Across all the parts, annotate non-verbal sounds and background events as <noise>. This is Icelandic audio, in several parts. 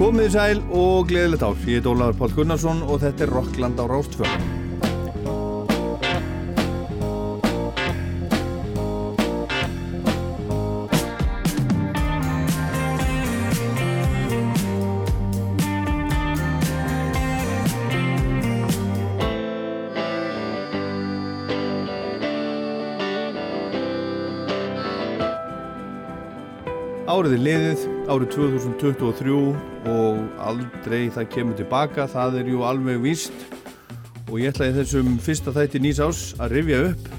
Komið sæl og gleðilegt ár. Ég er Ólaður Pál Gunnarsson og þetta er Rockland á Rástfjörn. Árið er liðið, árið 2023 og aldrei það kemur tilbaka, það er jú alveg víst og ég ætla í þessum fyrsta þætti nýs ás að rifja upp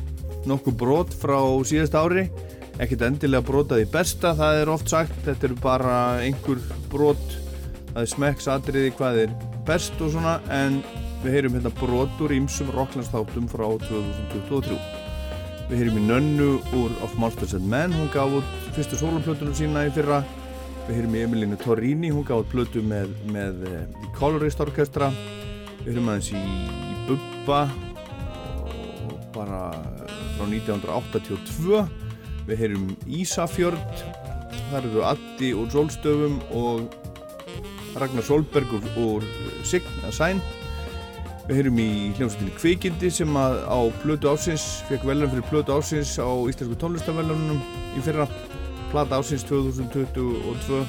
nokkuð brot frá síðast ári, ekkert endilega brotaði besta, það er oft sagt, þetta eru bara einhver brot, það er smekksatriði hvað er best og svona en við heyrum hérna brot úr ímsum rocklandsþáttum frá 2023. Við heyrum í Nönnu úr Of Monsters and Men, hún gaf út fyrstu sólumplötunum sína í fyrra. Við heyrum í Emilinu Torrini, hún út plötu með, með uh, Colorist Orkestra. Við heyrum aðeins í, í Bubba bara frá 1982. Við heyrum Ísafjörd, þar eru Addi úr Solstöfum og Ragnar Solberg úr, úr Sign að Sæn. Við heyrum í hljómsveitinni Kvikindi sem að á Plötu Ásins, fekk velum fyrir Plötu Ásins á Íslensku tónlistavellunum í fyrra. Plata Ásins 2022.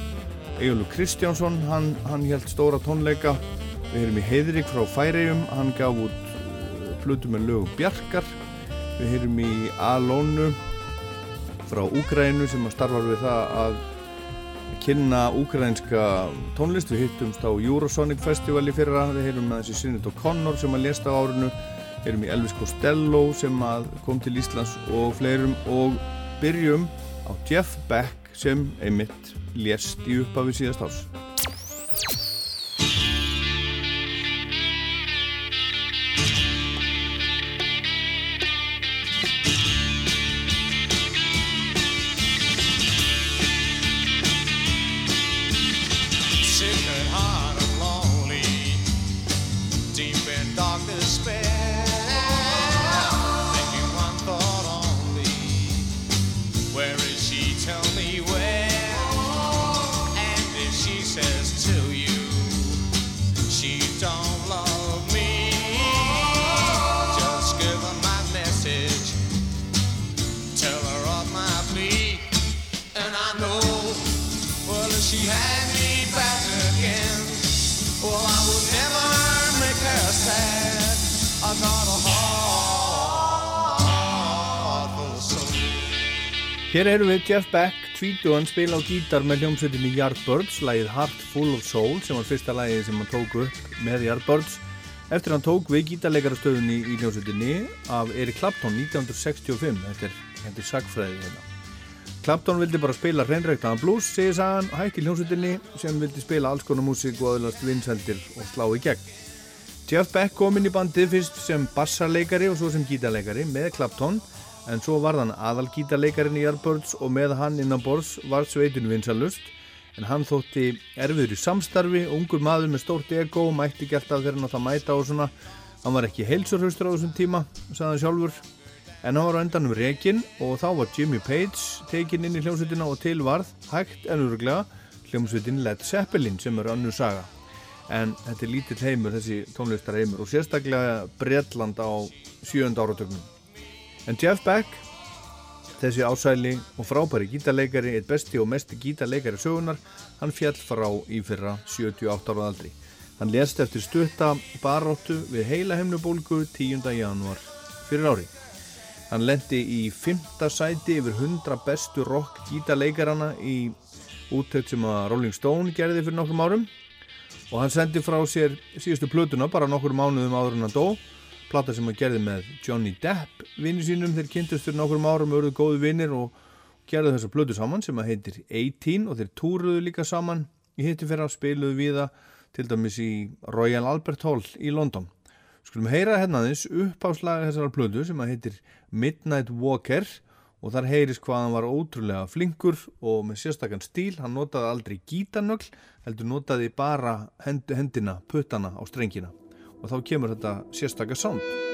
Egilur Kristjánsson, hann, hann held stóra tónleika. Við heyrum í Heiðrik frá Færiðum, hann gaf út Plötu með lögum Bjarkar. Við heyrum í Alónu frá Úgrænu sem starfar við það að kynna úkrænska tónlist við hittumst á Eurosonic Festival í fyrra við heyrum með þessi Sinead O'Connor sem að lesta á árinu heyrum í Elvis Costello sem að kom til Íslands og fleirum og byrjum á Jeff Beck sem einmitt lést í upphafi síðast árs Hér erum við Jeff Beck, tvítuðan spila á gítar með hljómsveitinni Yardbirds, lægið Heart Full of Soul sem var fyrsta lægið sem hann tók upp með Yardbirds eftir hann tók við gítarleikarastöðunni í hljómsveitinni af Eric Clapton 1965, þetta er, er sagfræði hérna. Clapton vildi bara spila hreinræktaðan blues, segir sagan, hætti hljómsveitinni sem vildi spila alls konar músík og aðlast vinseldir og slá í gegn. Jeff Beck kom inn í bandið fyrst sem bassarleikari og svo sem gítarleikari með Clapton en svo var hann aðalgítarleikarin í Yardbirds og með hann innan borðs var sveitin vinsalust en hann þótti erfiður í samstarfi ungur maður með stórt ego mætti gert af þeirra nátt að mæta og svona. Hann var ekki heilsurhaustur á þessum tíma sagði hann sjálfur. En hann var á endanum rekin og þá var Jimmy Page tekin inn í hljómsveitina og til varð hægt en öruglega hljómsveitin Led Zeppelin sem er annu saga. En þetta er lítill heimur þessi tónlistar heimur og sérstaklega Breitland á sjönda áratögnum En Jeff Beck, þessi ásæli og frábæri gítarleikari, eitt besti og mesti gítarleikari sögunar, hann fjall frá í fyrra 78 ára aldri. Hann lést eftir stutta baróttu við heila heimnubólgu 10. januar fyrir ári. Hann lendi í fymta sæti yfir 100 bestu rock gítarleikarana í útökt sem að Rolling Stone gerði fyrir nokkrum árum og hann sendi frá sér síðustu plötuna bara nokkur mánuðum áður en hann dó plata sem hann gerði með Johnny Depp vinni sínum, þeir kynntust fyrir nokkur árum auðvitað góðu vinnir og gerði þessa blödu saman sem að heitir 18 og þeir túruðu líka saman. Í hitti fyrir að spiluðu viða til dæmis í Royal Albert Hall í London. Skulum heyra hérna þess uppháslaga þessar blödu sem að heitir Midnight Walker og þar heyris hvað hann var ótrúlega flinkur og með sérstakann stíl, hann notaði aldrei gítanögl heldur notaði bara hendina, puttana á strengina og þá kemur þetta sérstakar sound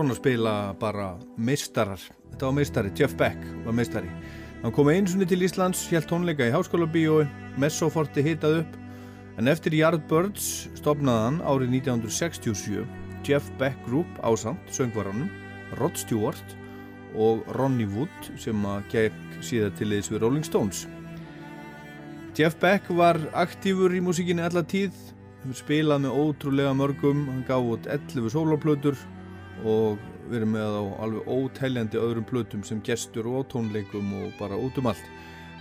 svona spila bara meistarar. Þetta var meistari, Jeff Beck var meistari. Hann kom einsunni til Íslands helt tónleika í háskóla bíói Messoforti hitað upp en eftir Yardbirds stopnaði hann árið 1967 Jeff Beck Group ásand söngvaranum, Rod Stewart og Ronnie Wood sem að gegn síðan til þess við Rolling Stones. Jeff Beck var aktífur í músíkinni alla tíð spilað með ótrúlega mörgum hann gaf út 11 soloplötur og verið með á alveg ótæljandi öðrum plötum sem gestur og tónleikum og bara út um allt.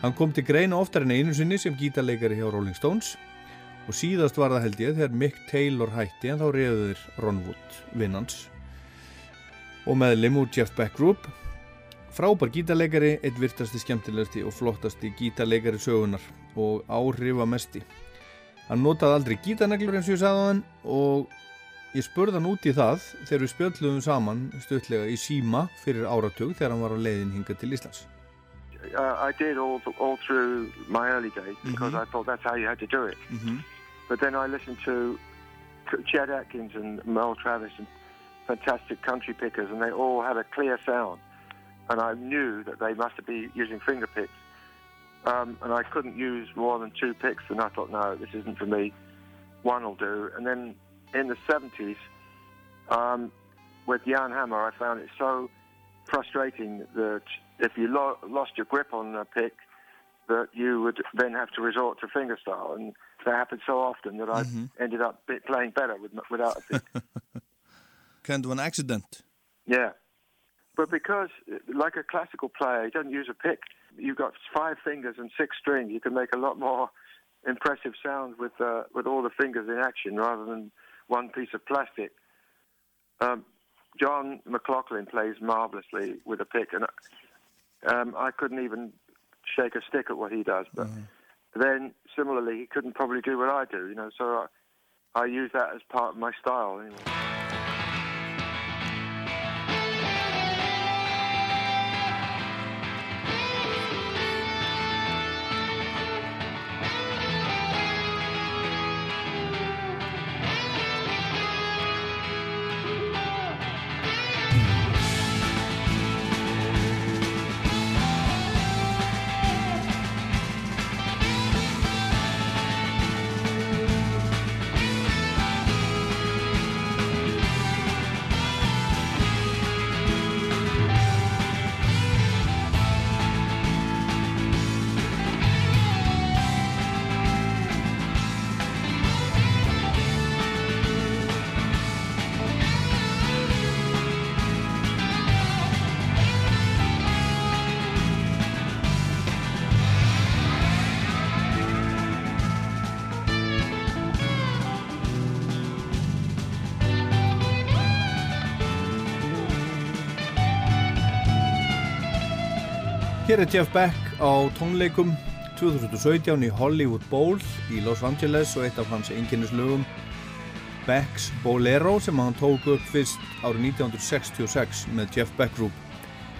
Hann kom til greina oftar en einu sinni sem gítarleikari hjá Rolling Stones og síðast var það held ég þegar Mick Taylor hætti en þá reyðuður Ron Wood vinnans og meðlim úr Jeff Beck Group frábær gítarleikari, eitt virtasti skemmtilegasti og flottasti gítarleikari sögunar og áhrifamesti. Hann notaði aldrei gítarneglur eins og ég sagði á hann og ég spurði hann út í það þegar við spjöldluðum saman stöðlega í síma fyrir áratug þegar hann var á leiðin hinga til Íslands uh, I did all, all through my early days because mm -hmm. I thought that's how you had to do it mm -hmm. but then I listened to Chet Atkins and Merle Travis and fantastic country pickers and they all had a clear sound and I knew that they must be using finger picks um, and I couldn't use more than two picks, and I thought, no, this isn't for me. One will do. And then in the 70s, um, with Jan Hammer, I found it so frustrating that if you lo- lost your grip on a pick, that you would then have to resort to fingerstyle, and that happened so often that I mm-hmm. ended up playing better with, without a pick. <laughs> kind of an accident. Yeah, but because, like a classical player, you don't use a pick you've got five fingers and six strings, you can make a lot more impressive sound with uh, with all the fingers in action rather than one piece of plastic. Um, John McLaughlin plays marvelously with a pick, and um, I couldn't even shake a stick at what he does. But mm. then, similarly, he couldn't probably do what I do, you know. So I, I use that as part of my style. Anyway. Hér er Jeff Beck á tónleikum 2017 í Hollywood Bowl í Los Angeles og eitt af hans enginnislögum Beck's Bolero sem hann tók upp fyrst árið 1966 með Jeff Beck Group.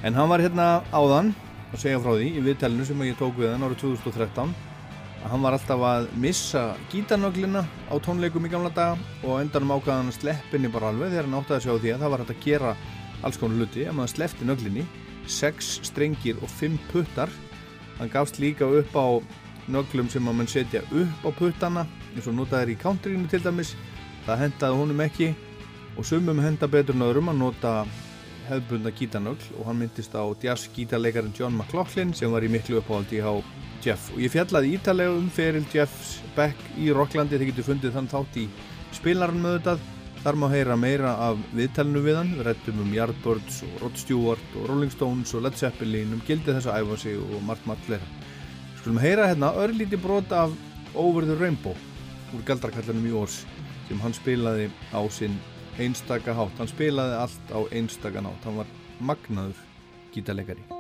En hann var hérna áðan að segja frá því í viðtælinu sem ég tók við hann árið 2013 að hann var alltaf að missa gítarnöglina á tónleikum í gamla daga og endanum ákvaðan að sleppinni bara alveg þegar hann átti að sjá því að það var hægt að gera alls konar luti að maður sleppti nöglinni 6 strengir og 5 puttar. Hann gafst líka upp á nöglum sem að mann setja upp á puttana eins og notaður í countryinu til dæmis. Það hendaði honum ekki og sumum henda betur nöðrum að nota hefðbundna gítanögl og hann myndist á jazz gítarleikarin John McLaughlin sem var í miklu uppáhaldi á Jeff. Og ég fjallaði ítalega um feril Jeffs Beck í Rocklandi þegar getur fundið þann þátt í spilarinn möðutað Þar má heyra meira af viðtælinu við hann, við rættum um Yardbirds og Rod Stewart og Rolling Stones og Led Zeppelin, um gildið þess að æfa sig og margt margt fleira. Skulum heyra hérna örlíti brot af Over the Rainbow úr galdrakallanum í Órs sem hann spilaði á sinn einstaka hátt. Hann spilaði allt á einstaka nátt, hann var magnaður gítarleikari.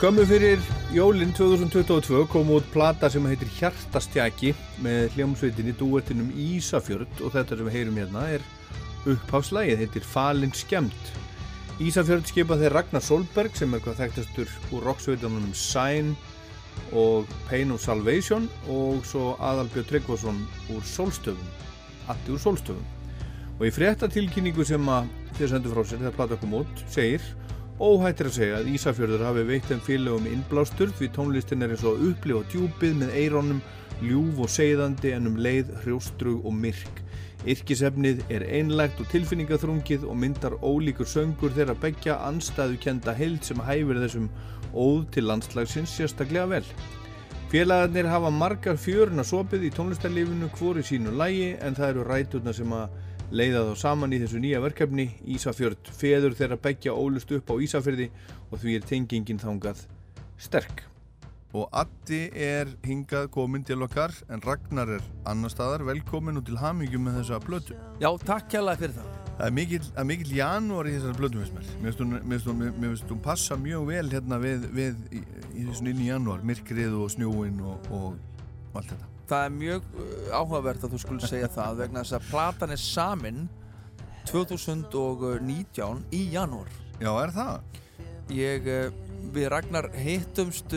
Skömmu fyrir jólinn 2022 kom út plata sem heitir Hjartastjaki með hljómsveitinni duettinum Ísafjörð og þetta sem við heyrum hérna er uppháfslægið, heitir Falin Skemmt. Ísafjörð skipa þeir Ragnar Solberg sem er hvað þekktastur úr rocksveitunum Sign og Pain of Salvation og svo Adalbjörn Tryggvason úr Solstöfum, allt úr Solstöfum. Og í fréttatilkynningu sem að þeir sendu frá sér þegar plata kom út segir Óhættir að segja að Ísafjörður hafi veitt þeim félögum innblástur því tónlistin er eins og upplifa djúpið með eironum, ljúf og segðandi en um leið, hrjóstrug og myrk. Yrkisefnið er einlægt og tilfinningaþrungið og myndar ólíkur söngur þeirra begja anstæðu kenda heild sem hæfir þessum óð til landslagsins sérstaklega vel. Félagarnir hafa margar fjöruna sopið í tónlistarlífinu hvori sínu lægi en það eru ræturna sem að leiða þá saman í þessu nýja verkefni Ísafjörð, feður þeirra begja ólust upp á Ísafjörði og því er tengingin þángað sterk. Og Addi er hingað komin til okkar en Ragnar er annar staðar velkomin og til hamingjum með þessa blötu. Já, takk hjálpa fyrir það. Það er mikil, mikil janúar í þessari blötu mér finnst hún passa mjög vel hérna við, við í, í þessu inn í janúar, myrkrið og snjóin og, og allt þetta það er mjög uh, áhugavert að þú skulle segja það vegna þess að platan er samin 2019 í janúar. Já, er það? Ég, uh, við Ragnar hittumst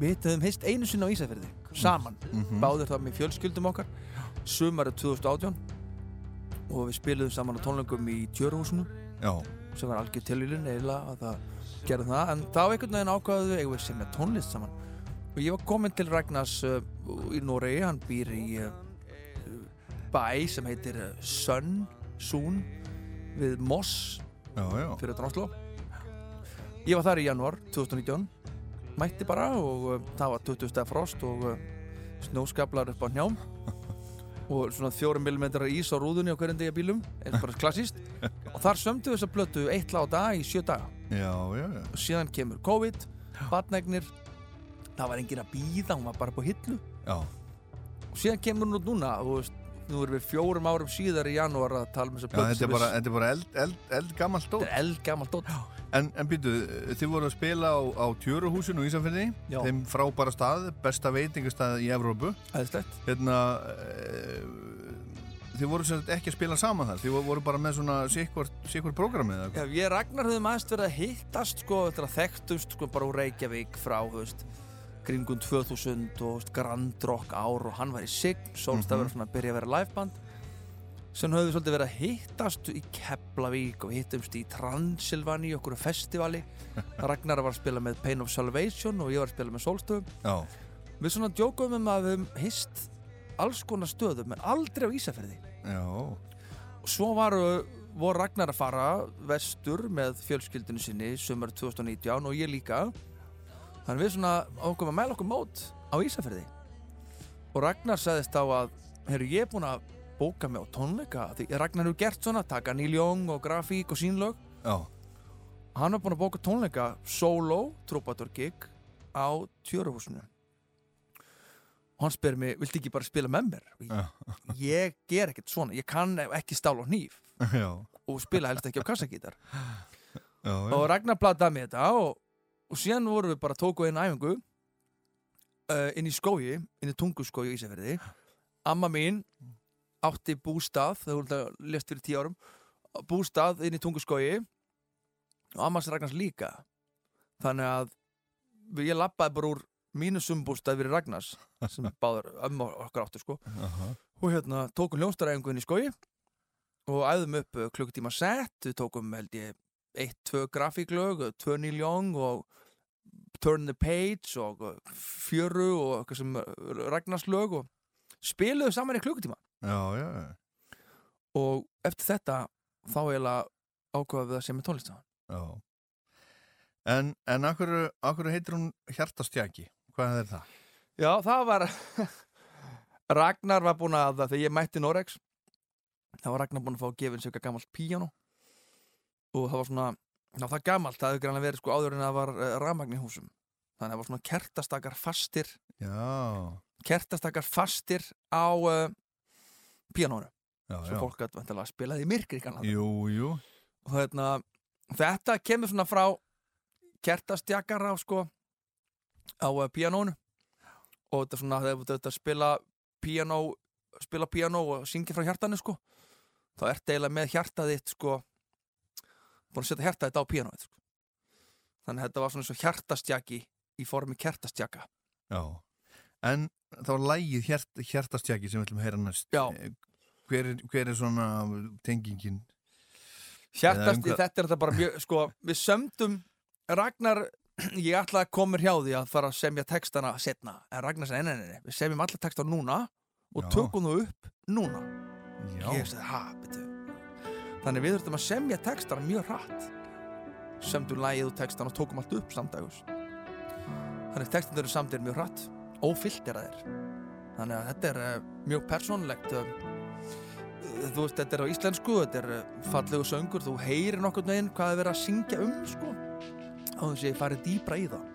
við hittum heist einu sinna á Ísafjörði saman, mm -hmm. báður það með fjölskyldum okkar. Sumarið 2018 og við spiliðum saman á tónlengum í Tjörhúsinu Já. sem var algjör tilvílun eiginlega að það gerði það. En þá einhvern veginn ákvaðuðu eigum við sem er tónlist saman og ég var komin til Ragnars uh, í Noregi, hann býr í uh, bæ sem heitir uh, Sun, Sun við Moss já, já. fyrir Drásló ég var þar í januar 2019 mætti bara og það var 20 steg frost og snóskablar upp á njám <laughs> og svona fjórum millimetrar ís á rúðunni á hverjum degi bílum. Eða bara klassíst <laughs> og þar sömdu þess að blötu eitt lág dag í sjö daga. Já, og síðan kemur COVID batnegnir það var engin að býða, hún var bara på hillu. Já. og síðan kemur hún út núna og veist, nú erum við fjórum árum síðar í janúar að tala um þess að plötu þetta er bara, þetta er bara eld, eld, eld gammal stótt þetta er eld gammal stótt en, en býtu, þið voru að spila á, á Tjöruhúsinu í Ísafjörði þeim frábæra stað, besta veitingastað í Evrópu. Hérna e, þið voru ekki að spila saman þar þið voru bara með svona sikvart prógrami Já, ég Ragnar höfum aðeins verið að hittast sko, þekktust sko, bara úr Reykjavík frá, þú veist kringum 2000 og Grand Rock ár og hann var í Sign Solstafur mm -hmm. að byrja að vera liveband sem höfðu svolítið verið að hittast í Keflavík og hittumst í Transilvani í okkur festivali. <laughs> Ragnar var að spila með Pain of Salvation og ég var að spila með Solstafum við svona djókum um að við hefum hist alls konar stöðum en aldrei á Ísafjörði og svo varu voru Ragnar að fara vestur með fjölskyldinu sinni sumar 2019 og ég líka Þannig við svona ákveðum að mæla okkur mót á Ísafjörði og Ragnar sagðist á að herru ég er búin að bóka mig á tónleika því Ragnar hefur gert svona, taka Young og grafík og sínlög Já. hann hefur búin að bóka tónleika solo, trúpator gig á tjöruhúsinu og hann spyr mér, vilt ekki bara spila með mér? Ég, ég ger ekkert svona, ég kann ekki stála á hníf. Og spila helst ekki á kassagítar. Og Ragnar bladaði mig þetta og og síðan vorum við bara tóku einn æfingu uh, inn í skói inn í tunguskói í Ísafjörði amma mín átti bústað voru þetta lest fyrir tíu árum bústað inn í tunguskói og ammans Ragnars líka. Þannig að ég lappaði bara úr mínu sumbústað fyrir Ragnars sem <laughs> báður ömmu okkar áttu sko. Uh -huh. og hérna tókum hljónstaræfingu inn í skói og æðum upp klukkutíma sett. Við tókum held ég eitt, tvö grafíklög, tvö nýljóng og Turn the Page og Fjöru og eitthvað sem uh, Ragnarslög og spiluðu saman í klukkutíma já, já, já. og eftir þetta þá eiginlega ákvaða við að sé með tónlist En, en akkur, akkur heitir hún Hjartastjaki? Hvað er það? Já, það var <laughs> Ragnar var búin að þegar ég mætti Norex þá var Ragnar búin að fá að gefa eins og eitthvað gammalt píjánu og það var svona Ná það er gamalt, það hefur grann verið sko áður en það var uh, rafmagn í húsum. Þannig að það var svona kertastakar fastir. Já. kertastakar fastir á uh, píanónu svo fólk að spilaði í myrkri jú, jú. og hérna, þetta kemur svona frá kertastjakara sko á uh, pianónu og þetta er svona þegar þetta spila piano spila piano og syngja frá hjartanu sko þá ert eiginlega með hjartaðitt sko búin að setja hjartaðitt á pianoið sko. þannig að þetta var svona eins og hjartastjaki í formi kertastjaka. Já, en þá er lægið hjert, hjartastjaki sem við ætlum að heyra næst. Já. Eh, hver er, hver er svona tengingin? Hjartast, um þetta er þetta bara mjög, sko, við sömdum Ragnar, ég ætla að koma hjá því að fara að semja textana setna, en Ragnar nei, nei, við semjum alla textana núna og tökum þú upp núna. Já, ég sagði, ha, betur þannig við þurftum að semja textana mjög hratt. Sömdum lagið og textana og tókum allt upp samdagus þannig textana eru samdir mjög hratt ófyllt er að þeir þannig að þetta er uh, mjög persónlegt uh, þú veist, þetta er á íslensku þetta er uh, fallegu söngur þú heyrir nokkurn veginn hvað er verið að syngja um sko, á þess að ég farið dýbra í það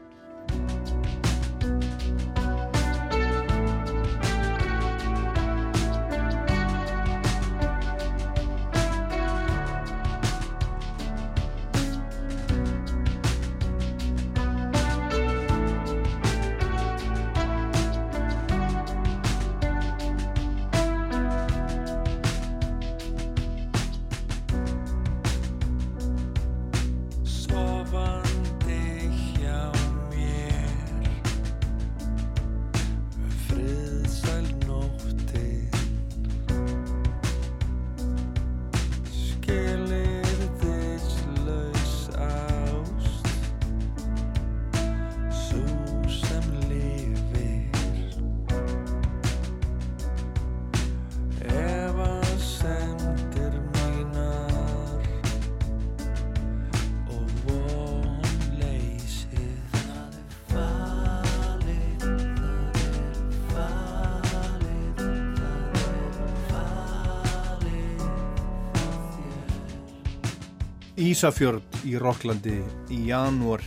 Ísafjörð í Rokklandi í janúar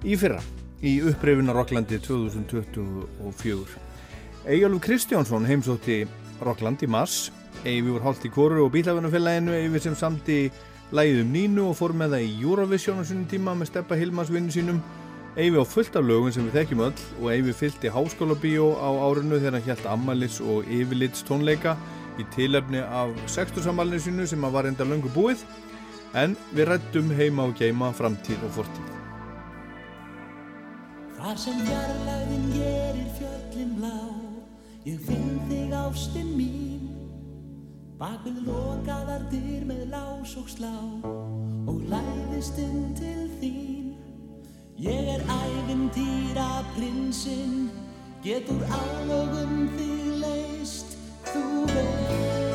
í fyrra í uppreifina Rokklandi 2024 Eyjálf Kristjánsson heimsótti Rokkland í mars Eyvi voru hálft í kóru og bílafinnufélaginu Eyvi sem samti lægið um Nínu og fór með það í Eurovision á sinni tíma með Steppa Hilmars vinnu sínum. Eyvi á fullt af lögum sem við þekkjum öll og Eyvi fylgti háskóla bíó á árinu þegar hann hjælt ammalis og yfirlits tónleika í tilefni af 60 sammælinu sínu sem að var enda löngu búið En við rættum heima og geima framtíð og fortíð. Þar sem fjarlæðin gerir fjöllin blá Ég finn þig ástinn mín. Bak við lokaðar dyr með lás og slá Og læðist inn til þín. Ég er ævintýra prinsinn Getur álögum þig leist Þú veist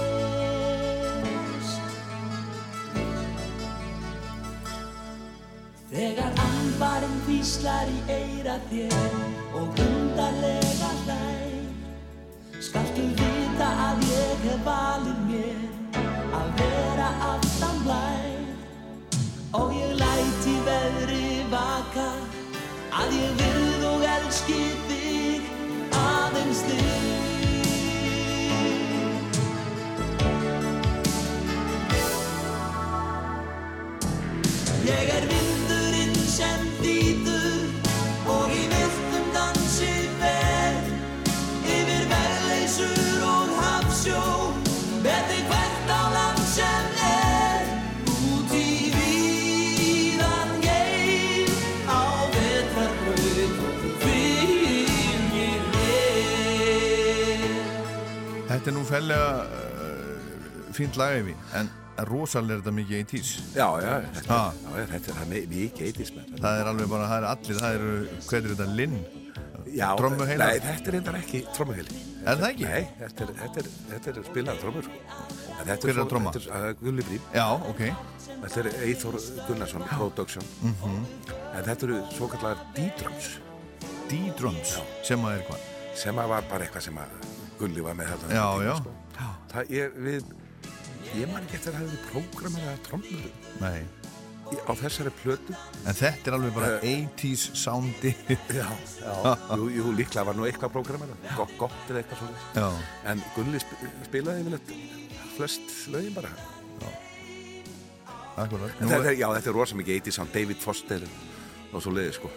Þegar ambarinn hvíslar í eira þér og undarlega hlær Skaltu vita að ég hef valið mér að vera aftan blær. Og ég læt í veðri vaka að ég virð og elski þig aðeins þig. Ég er vindurinn Þetta er nú fellega uh, fínt lagæfi, en rosalega er þetta mikið 80s. Já, já, þetta, Ha. já, já, þetta er mi- mikið eitismenn. Það er alveg bara, það er allir, það eru, hvað er þetta, Linn? Já? Nei, þetta er endar ekki trommuheili. Er það ekki? Nei, þetta er, þetta er, þetta er spilað trommur, sko. Hver er að tromma? Þetta er uh, Gulli Brím. Já, ok. Þetta er Eithor Gunnarsson, Production. Mhm. En þetta eru svo kallar D-drums, D-drums, sem að er hvað? sem að var bara eitthvað sem að Gulli var með þetta. Já, tíma, já. Sko. Það er við, ég man ekki eftir að það hefði prógrameraða trommur Nei. í- á þessari plötu. En þetta er alveg bara Eh. 80s soundi. Já, já. jú, jú, líklega var nú eitthvað prógramerað, gott, gott eða eitthvað svona. Já. En Gulli sp spilaði yfirleitt flest lögin bara. Akkurat. Nú Þetta er, já, þetta er rosa mikið 80 sound, David Foster og svo leiði sko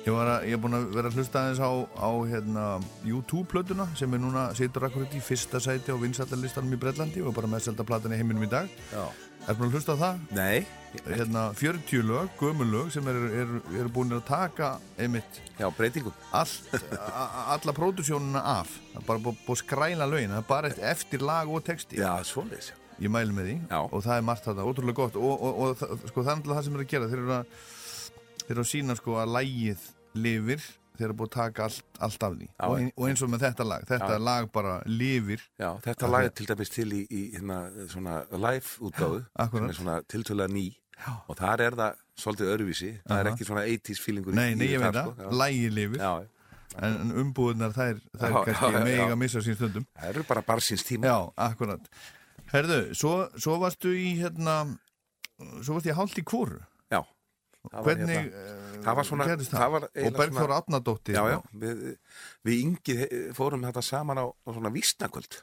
Ég var að, ég er búin að vera að hlusta aðeins á, á hérna, YouTube-plötuna sem er núna, situr akkurat í fyrsta sæti á vinsættarlistanum í Brellandi og bara með selta platan í heiminum í dag. Já. Er búin að hlusta á það? Nei, Hérna 40 lög, gömul lög sem eru er, er búin að taka einmitt já, breytingum allt, alla pródusjónuna af. Það er bara búin að skræla lögin, það er bara eftir lag og texti. Já, svo leiðis, já Ég mælu með því Já. og það er margt þetta, ótrúlega gott og, og, og, það, sko, það er náttúrulega það sem er að gera þeir eru að, þeir eru að sína sko að lægið lifir þeir eru búið að taka allt, allt af því. Já. og, ein, og eins og með þetta lag, þetta Já. lag bara lifir. Já, þetta lag er til dæmis til í, í hérna, svona live útgáðu sem er svona tiltölulega ný. Já. og þar er það svolítið öðruvísi. Það er Aha. ekki svona 80s feelingur Nei, nei, ég veit það, sko. lægið lifir. En, en umbúðunar þær, þær kannski mega missa sín stundum. Það eru bara bara síns tíma Já, akkurat. Herðu, svo, svo varstu í hérna svo varstu í hálft í kóru það Hvernig hérna- eh, það var svona- það? var og Bergþóra já, við, við yngi fórum þetta saman á, á svona vísnakvöld.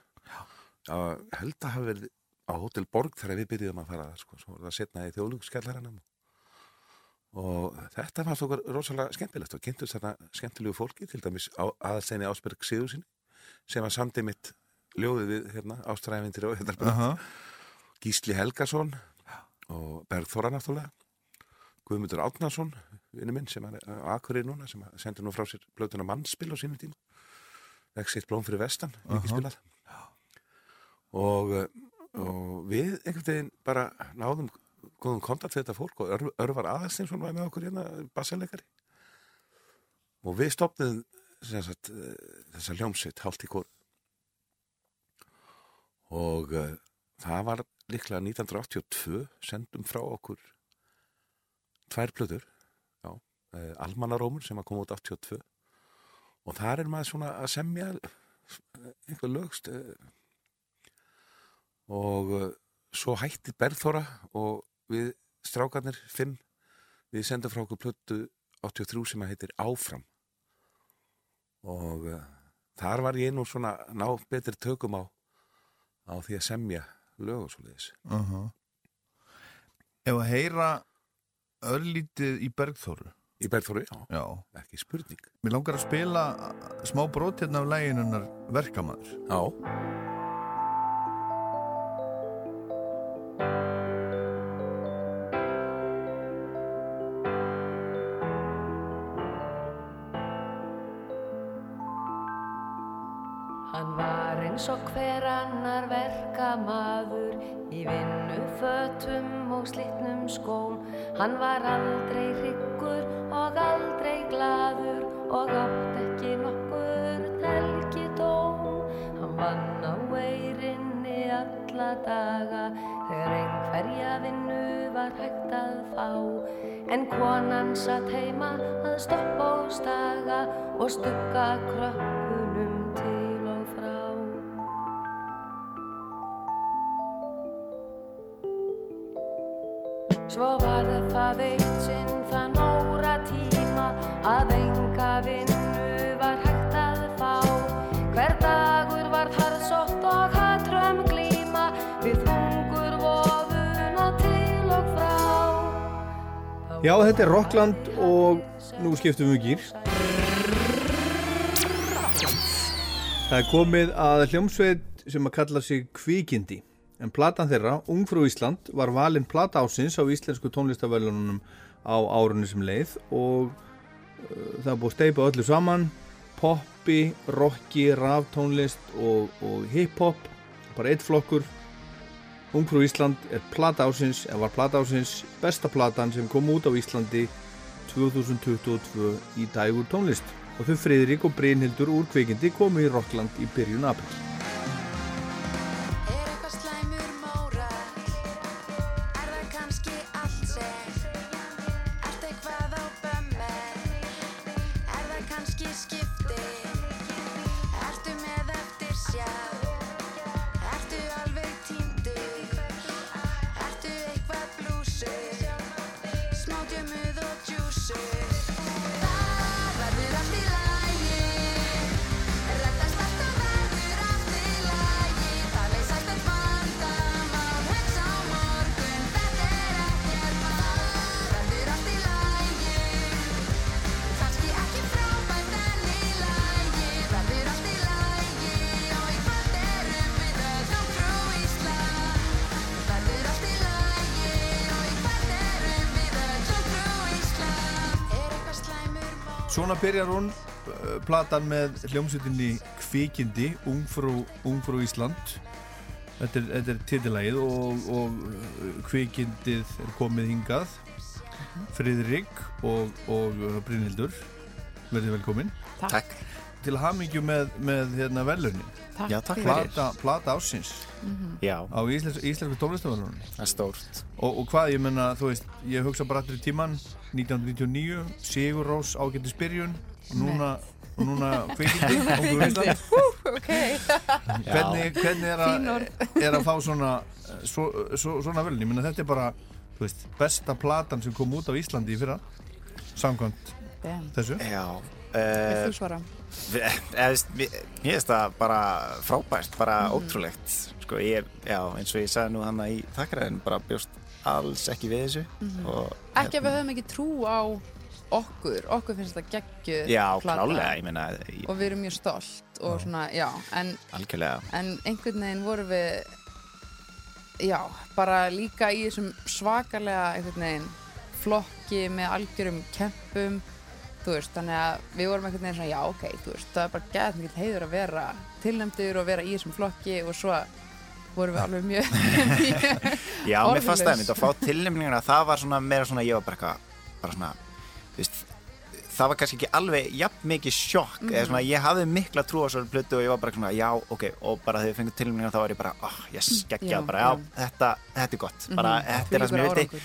Já, held að hafa verið á Hotel Borg þegar við byrjuðum að fara sko, svo var það setna í þjóðlugskjallaranum og þetta fannst okkur rosalega skemmtilegt og kynntust þetta skemmtilegu fólki til dæmis aðalsteini Ásberg Sigurðsson sem var samdi mitt ljóðið við hérna, ástræfindir og hérna. Gísli Helgason og Bergþóra náttúrulega Guðmundur Átnason vinnu minn sem er Akureyri núna sem sendur nú frá sér blötuna mannspil á sínum tíma. Exit Blóm fyrir vestan ekki spilað og, eh, og við einhvern veginn bara náðum góðum kontakt við þetta fólk og Ör, Örvar Aðalstinsson var með okkur hérna bassalegari. Og við stopnum eh, þessa hljómsveit hálft í kór. Og uh, það var líklega 1982 sendum frá okkur tvær plötur já, uh, Almanarómur sem að koma út 82 og þar er maður svona að semja eh, einhver lögst uh, og uh, svo hætti Berðþóra og við strákarnir fimm við sendum frá okkur plötu 83 sem að heitir Áfram og uh, þar var ég nú svona ná betri tökum á á því að semja lög og svo leiðis. Aha. Ef að heyra örlítið í Bergþóru Í Berðþóru, já, Já, ekki spurning. mér langar að spila smá brot hérna af læginunnar verkamaður Já. Það eitt sinn þann óra tíma að enga vinnu var hægt að fá. Hver dagur var harðsótt og hatrömm glíma við þungur vofuna til og frá. Já, þetta er Rockland og nú skiptum við gýr Það er komið að hljómsveit sem að kalla sig Kvikindi en platan þeirra, Ungfrú Ísland var valinn plata ásins á íslensku tónlistavælunum á árunni sem leið og uh, það búið steipa öllu saman poppi, rocki, raftónlist og, og hip-hop bara eitt flokkur Ungfrú Ísland er plata ásins en var plata ásins besta platan sem kom út á Íslandi 2022 í dægur tónlist og þau Friðrik og Brynhildur úr kvikindi komu í Rockland í byrjun april. Byrjar hún uh, platan með hljómsveitinni Kvikindi, Ungfrú, Ungfrú Ísland. Þetta er, þetta er titilægið og, og uh, Kvikindið er komið hingað. Friðrik og, og uh, Brynhildur verðið velkomin. Takk. Til hamingju með, með hérna, velunin Takk Já, takk fyrir. plata, plata ásins Já. á íslensk, íslensku tónlistavelunum Það er stórt. Og, og hvað, ég menna, þú veist ég hugsa bara allir í tíman 1999, Sigur Rós ágætti spyrjun og núna, og núna kvikindi <laughs> Ungur Ísland ok. Hvernig, hvernig er, orð. er að fá svona svo, svo, svona velun, ég menna þetta er bara þú veist, besta platan sem kom út á Íslandi í fyrra samkvæmt. Þessu? Já Vil uh, þú svara? Mér finnst það bara frábært, bara ótrúlegt. Sko, ég, já, eins og ég sagði nú hann í þakkræðin, bara bjóst alls ekki við þessu Mhm. og, Ekki að við höfum ekki trú á okkur, okkur finnst þetta geggjuð Já, plata. klálega, ég meina ég- og við erum mjög stolt og svona, já, en, algjörlega. en einhvern veginn vorum við já, bara líka í þessum svakalega einhvern veginn flokki með algjörum kempum þú veist, þannig að við vorum einhvern veginn svona, já, ok, þú veist, það er bara gæt mikil heiður að vera tilnæmdur og vera í þessum flokki og svo vorum við alveg mjög, mjög <laughs> <laughs> Já, mér fannst það einmitt að fá tilnefninguna það var svona meira svona, ég var bara eitthvað bara svona, þú veist það var kannski ekki alveg jafn mikið sjokk Mhm. eða svona, ég hafði mikla trú á svo plötu og ég var bara svona, já, ok, og bara þegar ég fengið tilnefninguna þá var ég bara, oh, yes, geggjað, Já, bara, já, þetta, þetta er gott bara, Mhm. þetta er það sem ég vildi.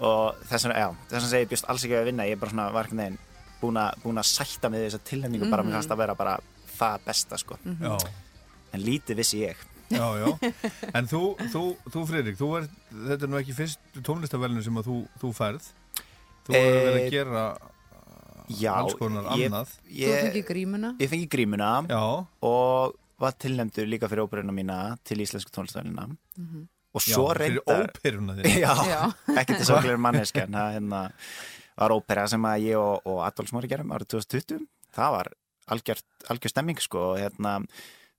og þess vegna, já, þess vegna segi ég bjóst alls ekki að vinna, ég bara svona, var ekki neginn búin að, að sætta með þessa tilnefningu bara, Mhm. mér fannst það vera bara það besta, sko Mhm. Já. en lítið vissi ég Já, já, <laughs> en þú, þú, þú Fredrik, þú er, þetta er nú ekki fyrst tónlistavælinu sem að þú, þú færð Þú hefur verið að Eh, gera Já, alls konar ég- annað Þú fengið grímuna Ég fengi grímuna Já. og var tilnæmdur líka fyrir óperuna mína til íslensku tónlistafælina Mhm. og svo Já, fyrir reyndar óperuna þína. <laughs> Já, ekki til sorglegur manneskja en það hérna, var ópera sem að ég og, og Adolf Smári gerum árið 2020 það var algjör, algjör stemming sko og hérna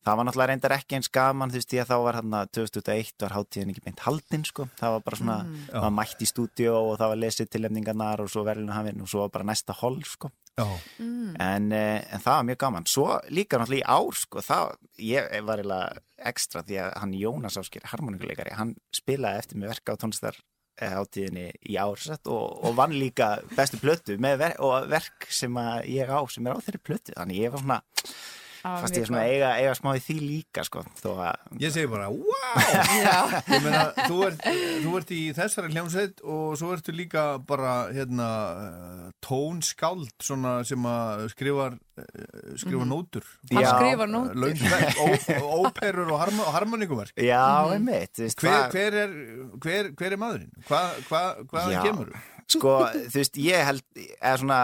Það var náttúrulega reyndar ekki eins gaman, þú veist, ég þá var hérna 2001 var hátíðin ekki beint haldin, sko. Það var bara svona, Mm. það var mætt í stúdíu og það var lesið tilefningarnar og svo verðinu hafinn og svo var bara næsta hol, sko. Já. Mm. En, eh, en það var mjög gaman. Svo líka náttúrulega í ár, sko, það, ég var eiginlega ekstra því að hann Jónas Áskir, harmonikuleikari, hann spilaði eftir mig verka á tónlistar hátíðinni í ár sett, og, og vann líka bestu plötu ver og verk sem ég á sem er á þeirri plötu. Þannig ég var svona, fast ég svona gott. eiga, eiga smá í því líka, sko, þó að... Ég segi bara, wow! Meina, þú ert, þú ert í þessari hljómsveit og svo ertu líka bara, hérna, tónskáld, svona sem að skrifar, uh, skrifa Mhm. nótur. Óperur og harmo, harmoníkuverk. Já, Mhm. einmitt. Hver, hver, er, hver, hver er maðurinn? Hva, hva, Já, kemur þú? Sko, þú veist, ég held, eða svona,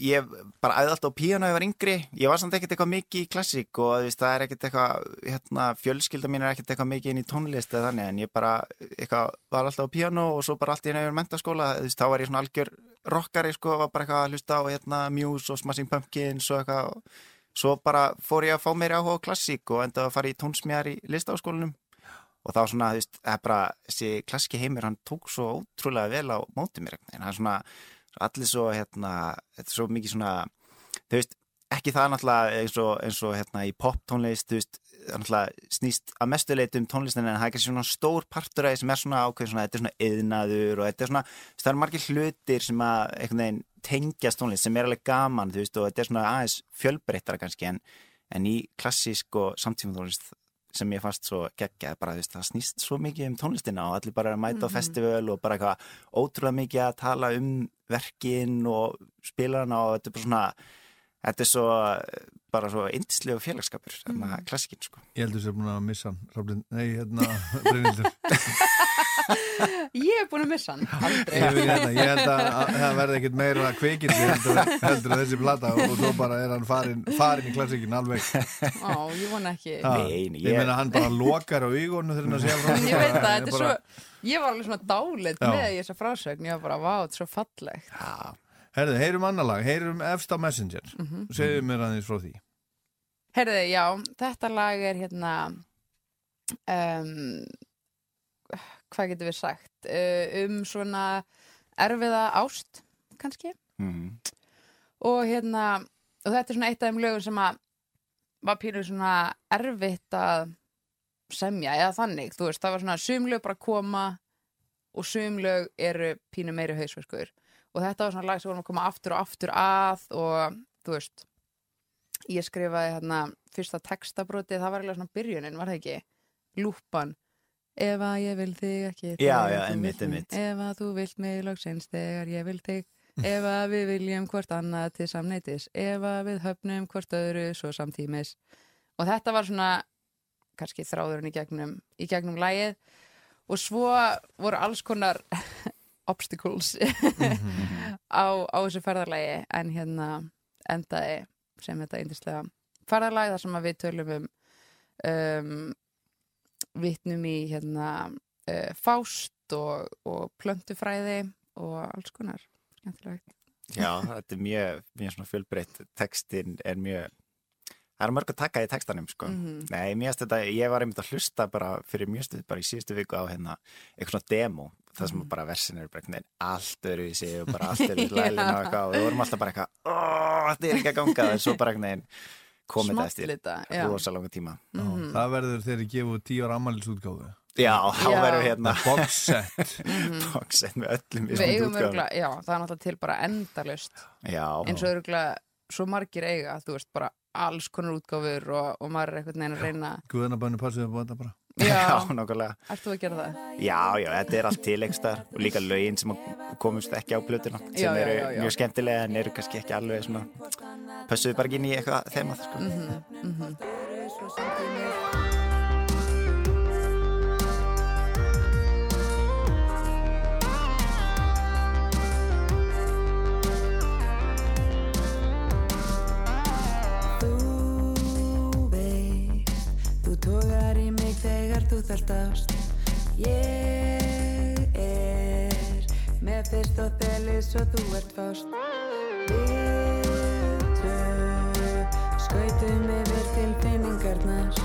ég bara æði alltaf á píano ef ég var yngri, ég var samt ekkert eitthvað mikið í klassík og veist, það er ekkert eitthvað, hérna, fjölskylda mín er ekkert eitthvað mikið inn í tónlist eða þannig, en ég bara, eitthvað, var alltaf á píano og svo bara allt í nefnir mentaskóla, þú veist, þá var ég svona algjör rockari, sko, var bara eitthvað að hlusta á, hérna, Muse og Smashing Pumpkins og eitthvað, og svo bara fór ég að fá meiri áhuga á klassík og endaði að fara í tónsmjar í listaháskólanum. Og þá svona, þú veist, það er bara þessi klassiki heimur, hann tók svo ótrúlega vel á móti mér, en hann svona allir svo, hérna, þetta er svo mikið svona þú veist, ekki það náttúrulega eins og, eins og hérna í pop tónlist, þú veist, það náttúrulega snýst að mestu leiti um tónlistin en það er ekki svona stór partur af því sem er svona ákveð svona, þetta er svona yðnaður og þetta er svona, það eru margir hlutir sem að einhvern veginn tengjast tónlist sem er alveg gaman, þú veist, og þetta er svona aðeins fjölbreyttara kannski en, en í klassísk og samtíma tónlist sem ég fannst svo geggjað bara, þú veist, það snýst svo mikið um tónlistina og allir bara er að mæta á Mhm. festival og bara eitthvað ótrúlega mikið að tala um verkin og spilarna og þetta er bara svona þetta er svo bara svo indislegu félagskapur mm. Mhm. klassikinn sko Ég heldur búin að missa hann, Raflin. Nei, hérna, Brynhildur. <laughs> Ég hef búin að missa hann Aldrei Ég, hérna, ég held að, að það verði ekkit meira kvikindi heldur, heldur að þessi plata og svo bara er hann farin, farin í klassikin alveg. Ó, ég vona ekki Ha, Nei, nei, Ég ég- meina hann bara lokar á augunum þegar hann sé frá. Ég veit það, þetta er svo Ég var alveg svona dálit Já. með þessa frásögn Ég var bara, vá, þetta er svo fallegt Já, Herðu, heyrum annar lag, heyrum efst á Messenger. Mhm. Segðu mér aðeins frá því. Herði, já, þetta lag er hérna um, Hvað getur við sagt uh, um svona erfiða ást kannski mm. og hérna og þetta er svona eitt af þeim lögum sem að var pínur svona erfitt að semja eða þannig, þú veist, það var svona sumlög bara koma og sumlög eru pínu meiri hausverkur og þetta var svona lag sem vorum að koma aftur og aftur að og þú veist ég skrifaði hérna fyrsta textabrótið, það var eiginlega svona byrjunin, var það ekki? Lúpan Ef að ég vil þig ekki Já, já, einmitt, einmitt. Ef að þú vilt mig loksins þegar ég vil þig. Ef að við viljum hvort annað til samneitis Ef að við höfnum hvort öðru svo samtímis. Og þetta var svona kannski þráðurinn í gegnum í gegnum lægið og svo voru alls konar <laughs> obstacles <laughs> á, á þessu ferðarlægi en hérna endaði sem þetta eindislega ferðarlægi þar sem við tölum um um vitnum í hérna uh, fást og, og plöntufræði og alls konar. Skemmtilegt. Já, þetta er mjög, mjög fjölbreytt. Textin er mjög það er mörg að taka í textanum sko. Mhm. Nei, mér finnst þetta, ég var einmitt að hlusta bara fyrir mjög stuð, bara í síðustu viku á hérna eitthvað svona demo, það sem bara versin eru bara veginn allt öru í sig og bara allt öru í lælinu og eitthvað og við vorum alltaf bara eitthvað, þetta er ekki að ganga. En svo bara veginn komið þetta eftir rosa langa tíma. Mhm. Það verður ég gefu tíu ára ammælisútgáfu Já, þá verður hérna. Box set. <laughs> Box set með öllum örgulega, já, það er náttúrulega til bara endalust Já, eins og örgulega svo margir eiga, þú veist, bara alls konar útgáfur og, og maður er einhvern veginn að reyna Guðanabænu passið upp á þetta bara Já, já, nákvæmlega þú að gera það? Já, já, þetta er allt til einhverstaðar og líka lögin sem komumst ekki á plötuna sem Já, eru já, já. mjög skemmtilega en eru kannski ekki alveg svona pössuðu bara ekki inn í eitthvað þemað sko. Mhm, Þú veist, þú tógar í mig þegar þú þarft ást Ég er með fyrst og þelis og þú ert fást Við tvö skautum yfir tilfinningarnar Ég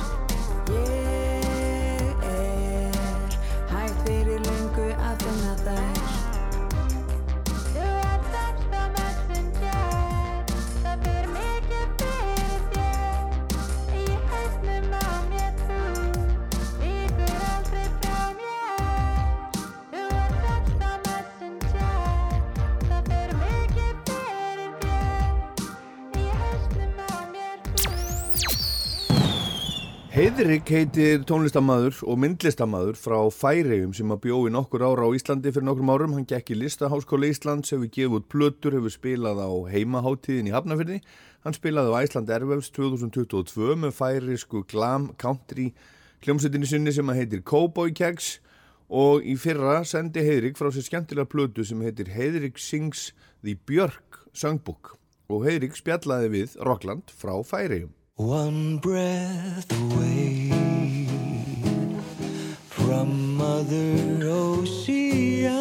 Heiðrik heitir tónlistamaður og myndlistamaður frá Færegjum sem að bjói nokkur ára á Íslandi fyrir nokkrum árum. Hann gekk í Listaháskóla Íslands, hefur gefið út plötur, hefur spilað á heimaháttíðin í Hafnafyrði. Hann spilaði á Æsland Ervefs 2022 með færisku glam country hljómsveitinni sinni sem að heitir Cowboy Keggs og í fyrra sendi Heiðrik frá sér skemmtilega plötu sem heitir Heiðrik Sings The Björk Songbook og Heiðrik spjallaði við Rockland frá Færegjum. One breath away from Mother Oceana,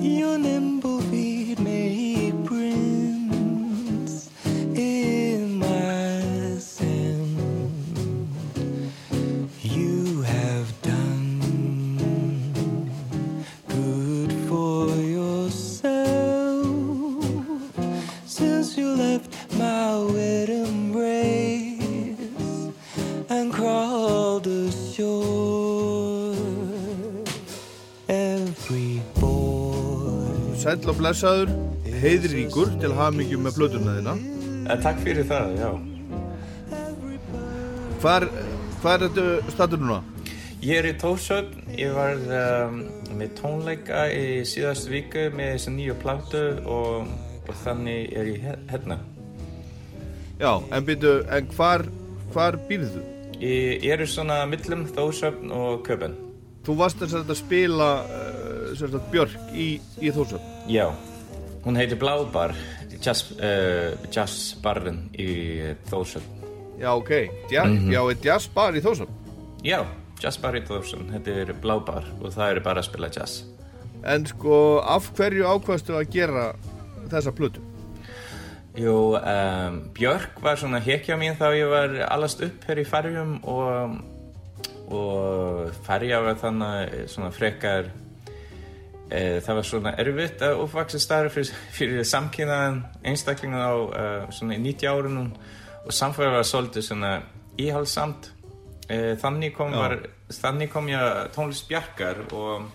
your nimble Sæll og blessaður, heiðríkur til hamingjum með plötuna þína. Eh, Takk fyrir það, já. Hvar, hvar er þetta statur núna? Ég er í Tórsöfn, ég var um, með tónleika í síðastu viku með þessu nýju pláttu og, og þannig er ég hérna. Já, en byrju, en hvar, hvar býrðu þú? Ég er svona millum Tórsöfn og Köpen. Þú varst þess að spila uh, sagt, Björk í, í Þórsöfn. Já, hún heitir Blábar, jazz, uh, jazzbarinn í Tórsöfn. Já, ok. Já, Mhm. já, er jazzbar í Þórsöfn. Já, jazzbar í Tórsöfn, þetta er Blábar og það er bara að spila jazz. En sko, af hverju ákvaðstu að gera þessa plötu? Jú, um, Björk var svona hekja mín þá ég var allast upp hér í Færjum og, og Færja var þannig svona frekar það var svona erfitt að uppvaksa starf fyrir, fyrir samkynnaðan einstaklingan á e, svona í 90 árunum og samfélag var svolítið svona íhalsamt e, þannig kom, var, þannig kom ég tónlist Bjarkar og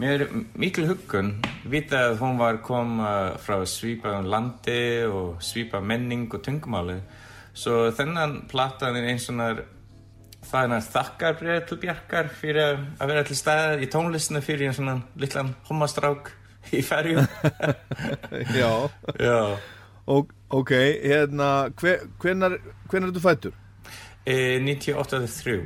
mér mikil huggun vita að hún var kom frá svipaðum landi og svipa menning og tungumáli svo þennan platan er eins og það er þakkarbrið til Bjarkar fyrir að vera til staðar í tónlistinu fyrir einn svona litlan homastrák í ferju <laughs> Já, Já og, ok, hérna, hve- hvenær, hvenær ertu fættur? e, 98-3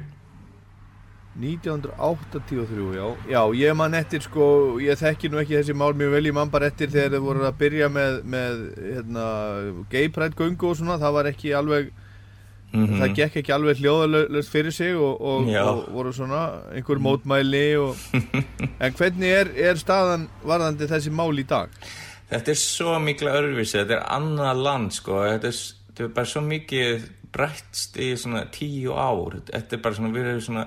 1983, já. Já, ég man eftir, sko, ég þekki nú ekki þessi mál mjög vel, ég man bara eftir þegar þið voru að byrja með, með hérna, gay pride göngu og svona, það var ekki alveg, Mhm. það gekk ekki alveg hljóðalöst fyrir sig og, og, og voru svona einhver mótmæli og, en hvernig er, er staðan varðandi þessi mál í dag? Þetta er svo mikla örfisi, þetta er annað land sko, þetta er, þetta er bara svo mikið breyttst í svona tíu ár, þetta er bara svona, við erum svona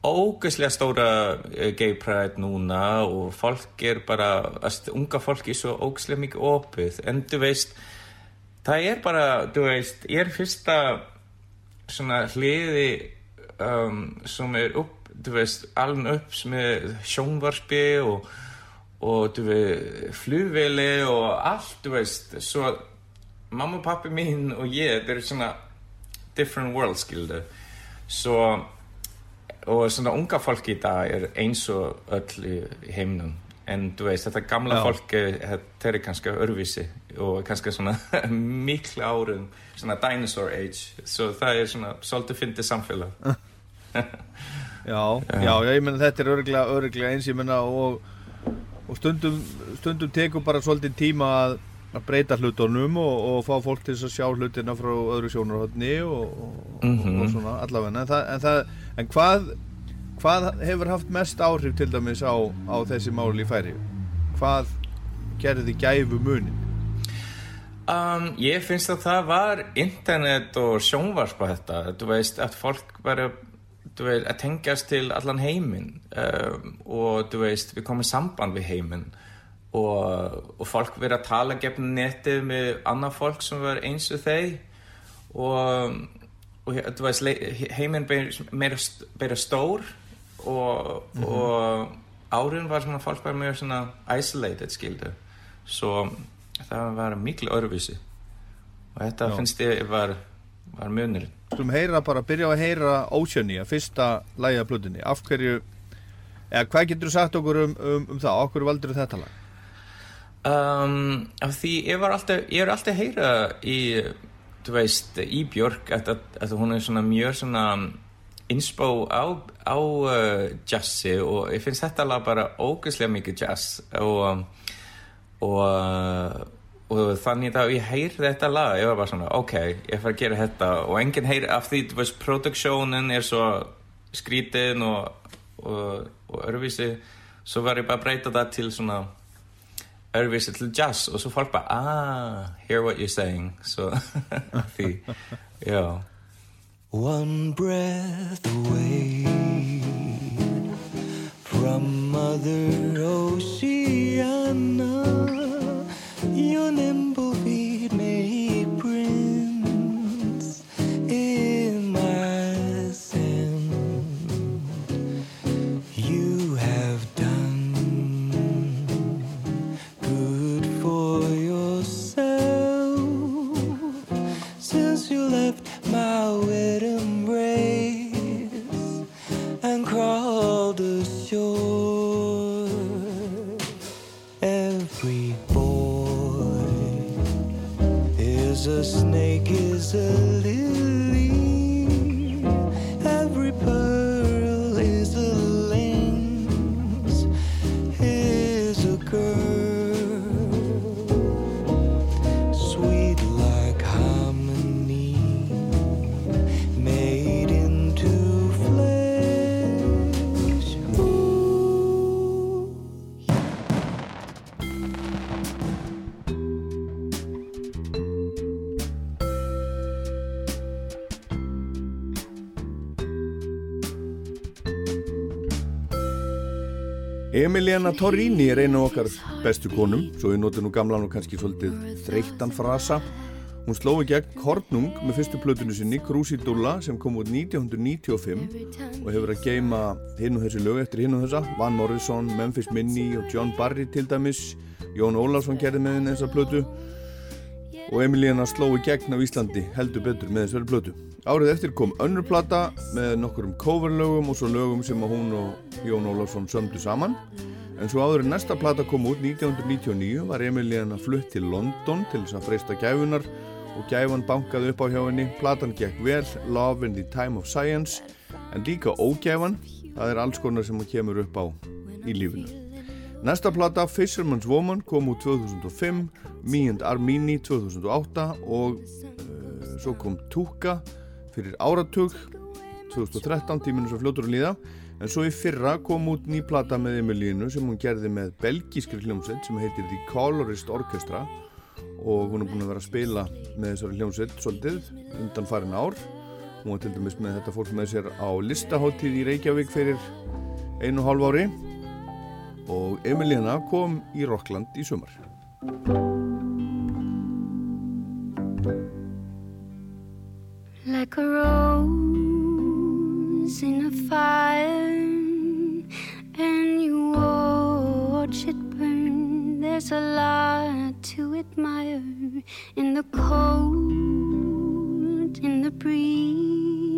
ógeðslega stóra eh, gay pride núna og fólk er bara, unga fólk er svo ógeðslega mikið opið, en þú veist, það er bara, þú veist, ég er fyrsta svona hliði um, sem er upp, þú veist, alveg upp er sjónvarpi og og du veist, flugveli og allt, du veist, svo mamma og pappi mín og ég, þetta er svona different world, skildu svo og svona unga fólk í dag er eins og öll í heiminum. En du veist, þetta gamla Já. fólk er- þetta er kannski örvísi og kannski svona <laughs> mikla árum svona dinosaur age svo það er svona svolítið fyndið samfélag <laughs> Já, já, ég menna þetta er örglega, örglega eins, ég menna og, og stundum, stundum tekur bara svolítið tíma að, að breyta hlutunum og, og fá fólk til að sjá hlutina frá öðru sjónarhóttni og, og, Mhm. og svona allavega en, það, en, það, en hvað, hvað hefur haft mest áhrif til dæmis á, á þessi máli í færi? Hvað gerði gæfu munin? Um, ég finnst að það var internet og sjónvarpa þetta. Þú veist að fólk bara þú veist, að tengjast til allan heiminn. Um, og þú veist við komum samband við heiminn. Og, og fólk verið að tala gefn netið með annað fólk sem var eins og þeir. Og, og þú veist heiminn meira stór. Og, Mhm. og árin var svona fólk var meira svona isolated skildu. Svo það var mikil örvísi og þetta Já. finnst ég var, var munurinn Skulum heyra bara, byrja að heyra Oceania, fyrsta lægja plutinni af hverju, eða hvað getur þú sagt okkur um, um, um það, okkur valdur þetta lag? Um, af því ég var alltaf, ég er alltaf að heyra í, þú veist, í Björk að, að, að hún er svona mjög svona inspo á, á uh, jazzi og ég finnst þetta lag bara ógeðslega mikið jazz og, um, og, og þannig að ég heyri þetta lag, ég var bara svona, ok, ég fara að gera þetta. Og enginn heyri af því, veist, produksjónin er svo skrítin og, og, og örvísi, svo var ég bara að breyta það til svona öðruvísi til jazz. Og svo fólk bara ah, hear what you're saying. So <laughs> því, já. One breath away from Mother Oceana, your nimble Emiliana Torrini er einu okkar bestu konum, svo við notum nú gamlan og kannski svolítið þreyttan frasa. Hún sló í gegn Kornung með fyrstu plötunu sinni, Crucidulla, sem kom út 1995 og hefur að geima hinn og þessi lög eftir hinn og þessa, Van Morrison, Memphis Minnie og John Barry til dæmis, Jón Ólafsson gerði með henni þessa plötu og Emiliana sló í gegn á Íslandi heldur betur með þessari plötu. Árið eftir kom önnur plata með nokkurum coverlögum og svo lögum sem að hún og Jón Ólafsson sömdu saman. En svo áður en næsta plata kom út 1999 var Emiliana flutt til London til þess að freysta gæfunar og gæfan bankaði upp á hjá henni. Platan gekk vel, Love in the Time of Science, en líka ógæfan, það er alls konar sem hún kemur upp á í lífinu. Næsta plata, Fisherman's Woman, kom út 2005, Me and Armini 2008 og uh, svo kom Tuka fyrir áratug 2013, tíminu svo fljótur að líða. En svo í fyrra kom út ný plata með Emilínu sem hún gerði með belgískri hljómsveit sem heitir The Colorist Orchestra og hún er búin að vera að spila með þessari hljómsveit svolítið undan farin ár. Hún var til dæmis með þetta fólk með sér á listaháttíð í Reykjavík fyrir einu hálf ári og Emilína kom í Rockland í sumar like a rose in a fire, and you watch it burn. There's a lot to admire in the cold, in the breeze.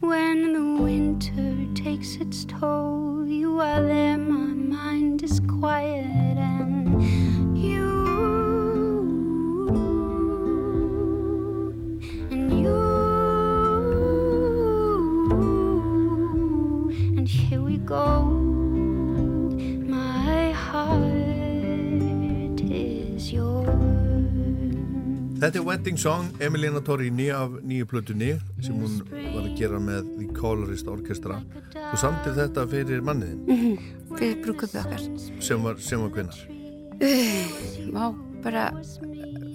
When the winter takes its toll, you are there, my mind is quiet, and you. and you and here we go Þetta er Wedding Song, Emilina Torrini af nýju plötunni sem hún var að gera með The Colorist Orchestra. Og samtir þetta fyrir manniðin fyrir brúköpið okkar. Sem var, sem var kvinnar Vá, bara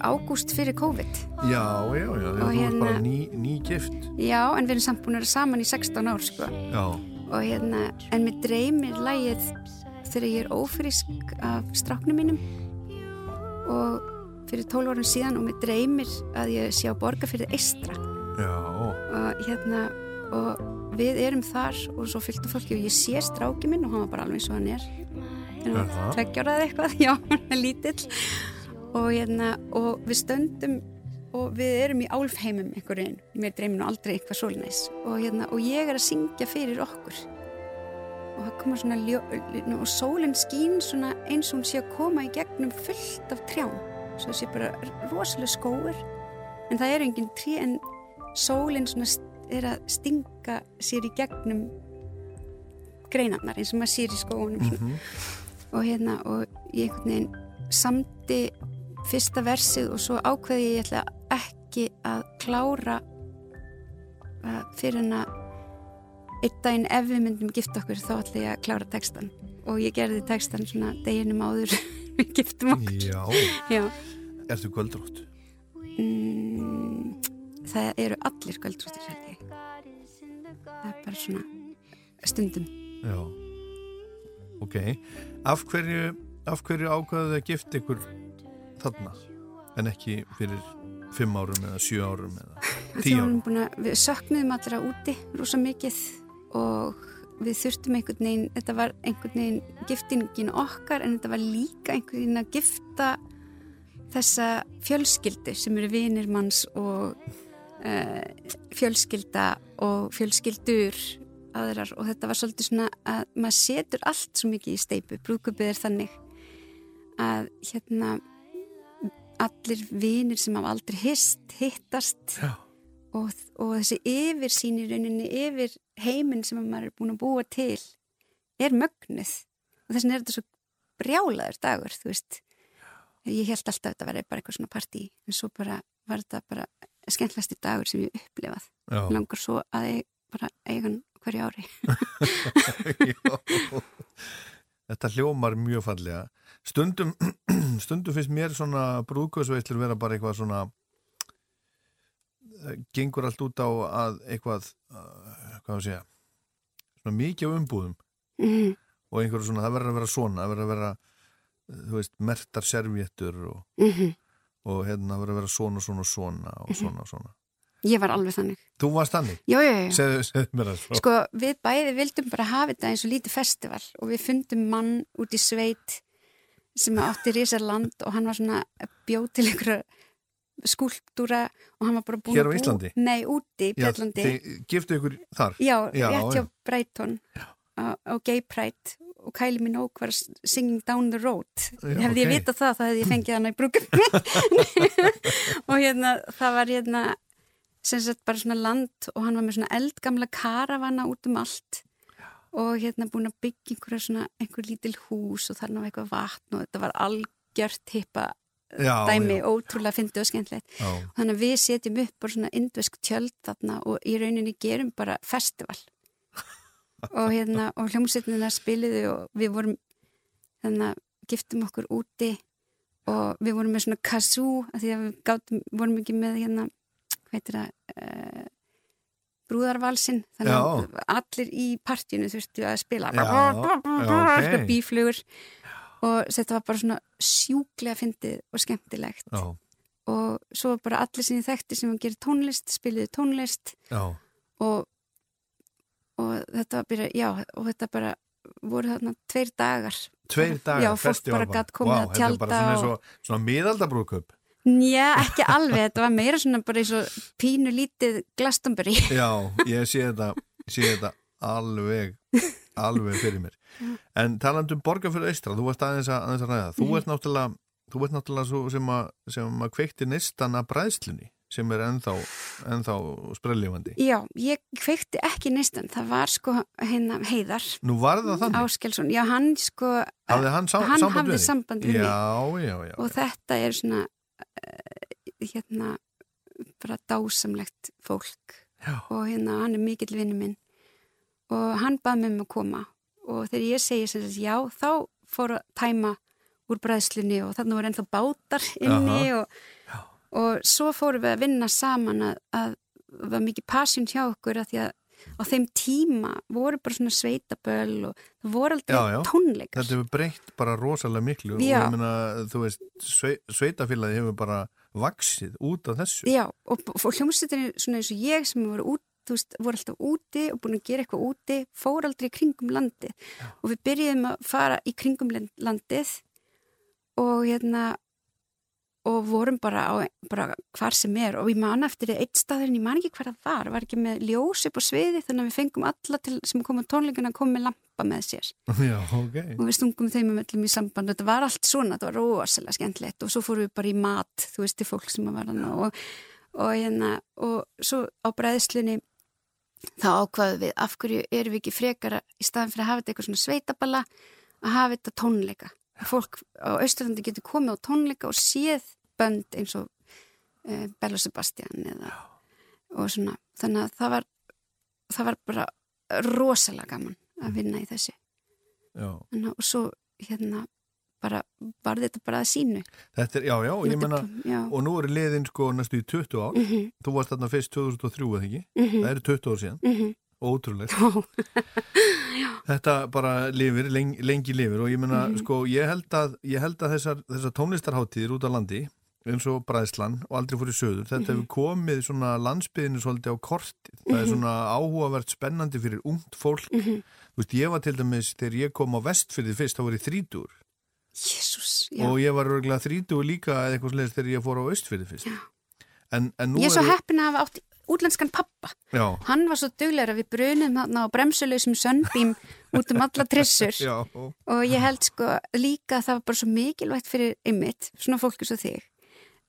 ágúst fyrir COVID. Já, já, já, þú var hérna- bara ný, ný gift. Já, en við erum samt búin að vera saman í 16 ár sko. Já, og hérna, en mér dreymir lægið þegar ég er ófrísk af stráknum mínum. Og fyrir 12 árum síðan og mér dreymir að ég sé á borga fyrir eistra já. Og hérna og við erum þar og svo fylgta fólki og ég sé stráki minn og hann var bara alveg eins og hann er. Það? tveggjáraði eitthvað, <laughs> já, hann er lítill. Og hérna og við stöndum og við erum í álfheimum einhverjum, mér dreymir nú aldrei eitthvað svolinæs og hérna, og ég er að syngja fyrir okkur. Og það koma svona ljó, og sólinn skín svona eins og hún sé að koma í gegnum fullt af trjám svo sé bara rosalega skóur en það er engin trí en sólinn er að stinga sér í gegnum greinarnar eins og maður sér í skóunum svona. Og hérna og ég einhvern veginn samdi fyrsta versið og svo ákveði ég ætla ekki að klára uh, fyrir en að einn daginn ef við myndum gifta okkur þá ætla ég að klára textan og ég gerði textan svona deginum áður <laughs> við giftum okkur. Já, Já. ertu kvöldrótt? Mm, það eru allir kvöldrústir held ég. Það er bara svona stundum. Já, ok. Af hverju, af hverju ákvaðuð að gifta ykkur þarna? En ekki fyrir fimm árum eða sjö árum eða tíu árum? við söknuðum allra úti rosa mikið og við þurftum einhvern veginn, þetta var einhvern veginn giftingin okkar en þetta var líka einhvern veginn að gifta þessa fjölskyldu sem eru vinir manns og uh, fjölskylda og fjölskyldur aðrar og þetta var svolítið svona að maður setur allt svo mikið í steipu, brúkupið er þannig að hérna allir vinir sem hafa aldrei hist, hittast Já. Og, og þessi yfirsýn í rauninni yfir heiminn sem maður er búin að búa til er mögnuð. Og þess vegna er þetta svo brjálaður dagur þú veist. Ég held alltaf að þetta verði bara eitthvað svona partí en svo bara var þetta bara skemmtlasti dagur sem ég upplifað. Já. langar svo að ég bara eiga hann hverju ári. <laughs> Já. Þetta hljómar mjög fallega. Stundum, <clears throat> stundum finnst mér svona brúðkvæðsveitlur vera bara eitthvað svona gengur allt út á að eitthvað uh, hvað að segja svona mikið umbúðum Mhm. og einhverju svona, það verður að vera svona það verður að vera, þú veist, mertar servjettur og, Mhm. og hérna verður að vera svona, svona, svona og svona, og svona. Ég var alveg þannig. Þú varst þannig? Já, já, já. Segðu, segðu mér það svo. Sko, við bæði vildum bara hafa þetta eins og lítið festival og við fundum mann út í sveit sem átti risar land og hann var svona bjóð til einhverja skúlptúra og hann var bara búin Hér á Íslandi? Nei, úti í Já, Björlandi. þið giftu ykkur þar? Já, Já, rétt hjá já. Brighton á, Gay Pride og Kylie Minogue var singing down the road Já, hefði ég ok. vitað það þá hefði ég fengið hana í brúkum <laughs> <laughs> og hérna það var hérna sem sagt bara svona land og hann var með svona eldgamla karavana út um allt og hérna búin að byggja einhverja svona einhver lítil hús og þarna var eitthvað vatn og þetta var algjört hippa Já, dæmi, já. ótrúlega fyndið og skemmtilegt. Já. þannig að við setjum upp bara svona indvesk tjöld þarna og í rauninni gerum bara festival. <laughs> Og hérna og hljómsveitinina spiliðu og við vorum þannig að giftum okkur úti og við vorum með svona af því að við gátum, vorum ekki með hérna hvað heitir það uh, brúðarvalsinn. Þannig að allir í partíinu þurftu að spila. Já, já, bíflugur og þetta var bara svona sjúklega fyndið og skemmtilegt. Já, og svo var bara allir sem ég þekkti sem að gera tónlist, spiliðu tónlist. Já, og, og þetta var bara, já, og þetta bara voru þarna tveir dagar. Tveir dagar Já, fólk bara gat komið að Vá, Þetta er bara svona, og- og, svona miðaldabrúkup Já, ekki alveg, þetta var meira svona bara eins og pínu lítið Glastonbury. Já, ég sé þetta, sé þetta alveg, <laughs> alveg fyrir mér. En talandi um borgarfjörðu eistra, þú varst aðeins að, aðeins að ræða. Þú Mhm. ert náttúrulega, þú ert náttúrulega sem að, sem að kveikti neistan að bræðslunni sem er ennþá, ennþá sprellifandi. Já, ég kveikti ekki neistan, það var sko hérna heiðar Nú var það þannig? Áskelsson, já hann sko Hafði hann, hann hafði samband við mig og þetta er svona uh, hérna bara dásamlegt fólk Já. og hérna hann er mikill vinnu minn og hann bað mig um að koma. Og þegar ég segi sem sagt já þá fór að tæma úr bræðslunni og þarna voru ennþá bátar inni og, og svo fórum við að vinna saman að, að var mikið passion hjá okkur að því að á þeim tíma voru bara svona sveitaböll og það voru aldrei tónleikar. Þetta hefur breytt bara rosalega miklu og Já. ég meina, þú veist, svei, sveitafélagi hefur bara vaksið út af þessu. Já, og, og hljómsveitin svona eins og ég sem voru, út, þú veist, voru alltaf úti og búin að gera eitthvað úti, fór aldrei í kringum landið. Og við byrjuðum að fara í kringum land- landið og hérna og vorum bara á bara hvar sem er. Og ég man eftir eitt staðurinn, ég man ekki hver það var var ekki með ljós upp á sviði þannig að við fengum alla til, sem kom á tónleikana að koma með lampa með sér. <laughs> Já, ok. og við stungum þeim um öllum í samband. Þetta var allt svona, þetta var rosalega skemmtilegt. Og svo fórum við bara í mat, þú veist, til fólk sem að var hann og, og hérna og svo á bræðslunni þá ákvaðum við, af hverju erum við ekki frekara í staðan fyrir að hafa þetta eitthvað svona sveitaballa að hafa þetta tónleika. Fólk á Austurlandi getur komið á tónleika og séð bönd eins og uh, Bella Sebastian eða og svona, þannig að það var það var bara rosalega gaman að vinna í þessu. Já. Þannig, og svo hérna bara var þetta bara að sínu Þetta er, já, já, ég er menna, og nú eru liðin sko næstu í 20 ár, Mhm. þú varst þarna fyrst 2003 eða ekki, Mhm. það eru 20 ár síðan, Mhm. ótrúlegt. <laughs> Þetta bara lifir, lengi, lengi lifir og ég menna, Mhm. sko, ég held að, ég held að þessar, þessar tónlistarháttíðir út á landi, eins og Bræðslan og aldrei fór í söður, þetta Mhm. hefur komið svona landsbyðinu svolítið á kortið, það er Mhm. svona áhugavert spennandi fyrir ungt fólk, þú veist, ég var til dæmis, þegar ég kom á vestfyrði fyrst, þá var ég þrítur Já. og ég var örgulega þrítugur líka eða eitthvað sliðis þegar ég fór á Östfyrði fyrst en, en Ég er svo eru- heppin að hafa átt útlenskan pappa Já. hann var svo duglegur að við brunum á bremsuleysum sönnbím út um alla trissur <laughs> Já. og ég held sko líka að það var bara svo mikilvægt fyrir ymmit, svona fólk eins og þig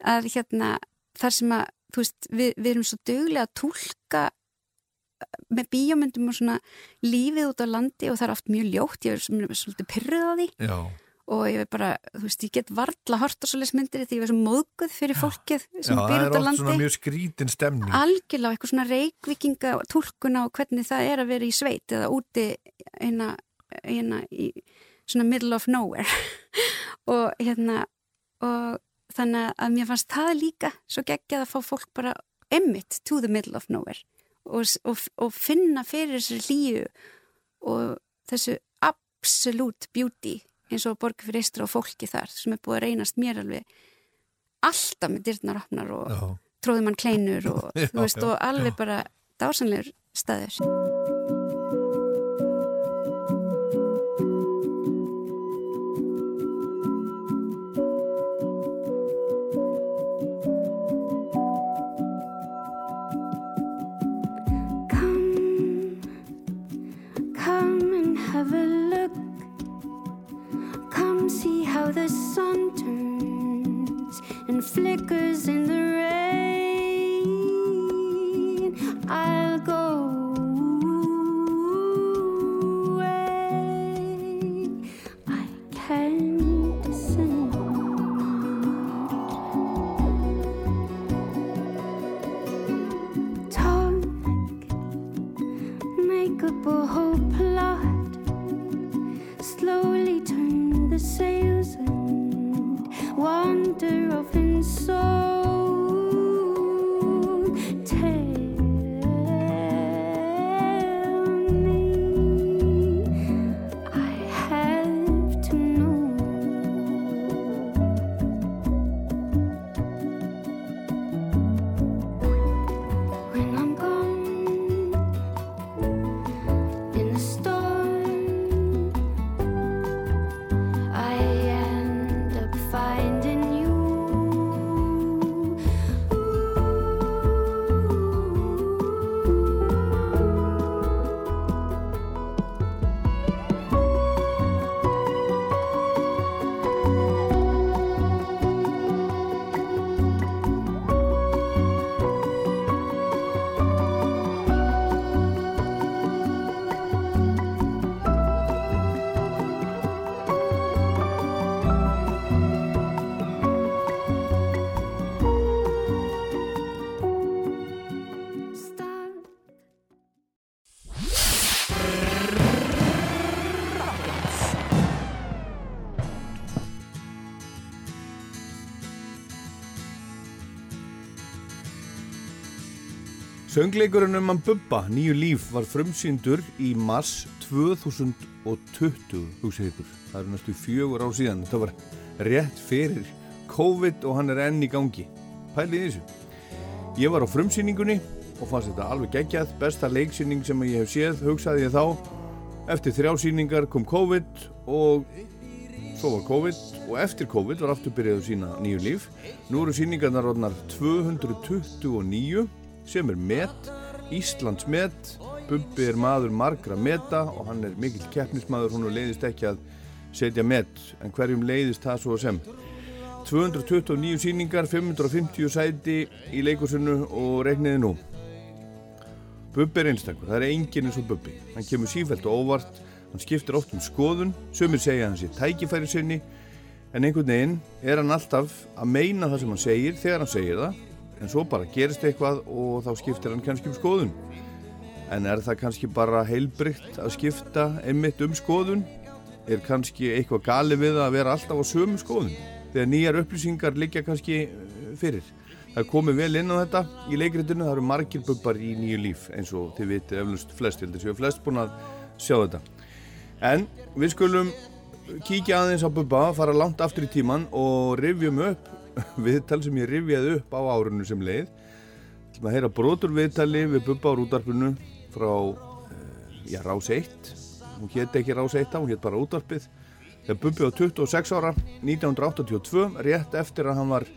að hérna þar sem að veist, við, við erum svo duglega að túlka með bíómyndum og svona lífið út á landi og það er oft mjög ljótt, ég er svolítið pyrruð á því Já. Og ég veit bara, þú veist, ég get varla hort á svoleiðis myndir því ég er svo móðguð fyrir fólkið Já, sem það býr er út á oft landi. svona mjög skrítin stemning. Algjörlega eitthvað svona reikvikinga tólkuna og hvernig það er að vera í sveit eða úti eina, eina í svona middle of nowhere. <laughs> Og hérna og þannig að mér fannst það líka svo geggjað að fá fólk bara emmitt to the middle of nowhere og, og, og finna fyrir þessu líu og þessu absolute beauty eins og borgar fyrir eistra og fólki þar sem er búið að reynast mér alveg alltaf með dyrnar opnar og Já. tróðum hann kleinur og, <laughs> Já, veist, já, og alveg bara dásanlegur staður. The sun turns and flickers in the Söngleikurinn um hann Bubba, nýju líf, var frumsýndur í mars 2020, hugsið ykkur. Það eru næstu fjögur á síðan. Þetta var rétt fyrir COVID og hann er enn í gangi. Pælið þessu. Ég var á frumsýningunni og fannst þetta alveg geggjað. Besta leiksýning sem ég hef séð, hugsaði ég þá. Eftir þrjá sýningar kom COVID og svo var COVID og eftir COVID var aftur byrjað að sína nýju líf. Nú eru sýningarnar orðnar 229 sem er met, Íslands met, Bubbi er maður margra meta og hann er mikill keppnismadur, hún leiðist ekki að setja met, en hverjum leiðist það svo sem. 229 sýningar, 550 sæti í leikursinu og regniði nú. Bubbi er einstakur, það er enginn eins og Bubbi. Hann kemur sífælt og óvart, hann skiptir oft um skoðun, sömur segja hann sé tækifæri sinni, en einhvern veginn er hann alltaf að meina það sem hann segir þegar hann segir það, en svo bara gerist eitthvað og þá skiptir hann kannski um skoðun. En er það kannski bara heilbrygt að skipta einmitt um skoðun? Er kannski eitthvað gali við að vera alltaf á sömu skoðun? Þegar nýjar upplýsingar liggja kannski eh, fyrir. Það komið vel inn á þetta í leikritinu, það eru margir bubbar í nýju líf eins og þið vitið eflust flest, ég held að séu flest búin að sjá þetta. En við skulum kíkja aðeins á bubba, fara langt aftur í tíman og rifjum upp viðtal sem ég rifjaði upp á árunnu sem leið. Til að heyra brotur viðtali við bubba á rútarpinu frá, uh, já, Rás 1. Hún hétt ekki Rás 1, hún hétt bara útarpið. Þegar bubbi á 26 ára, 1982, rétt eftir að hann var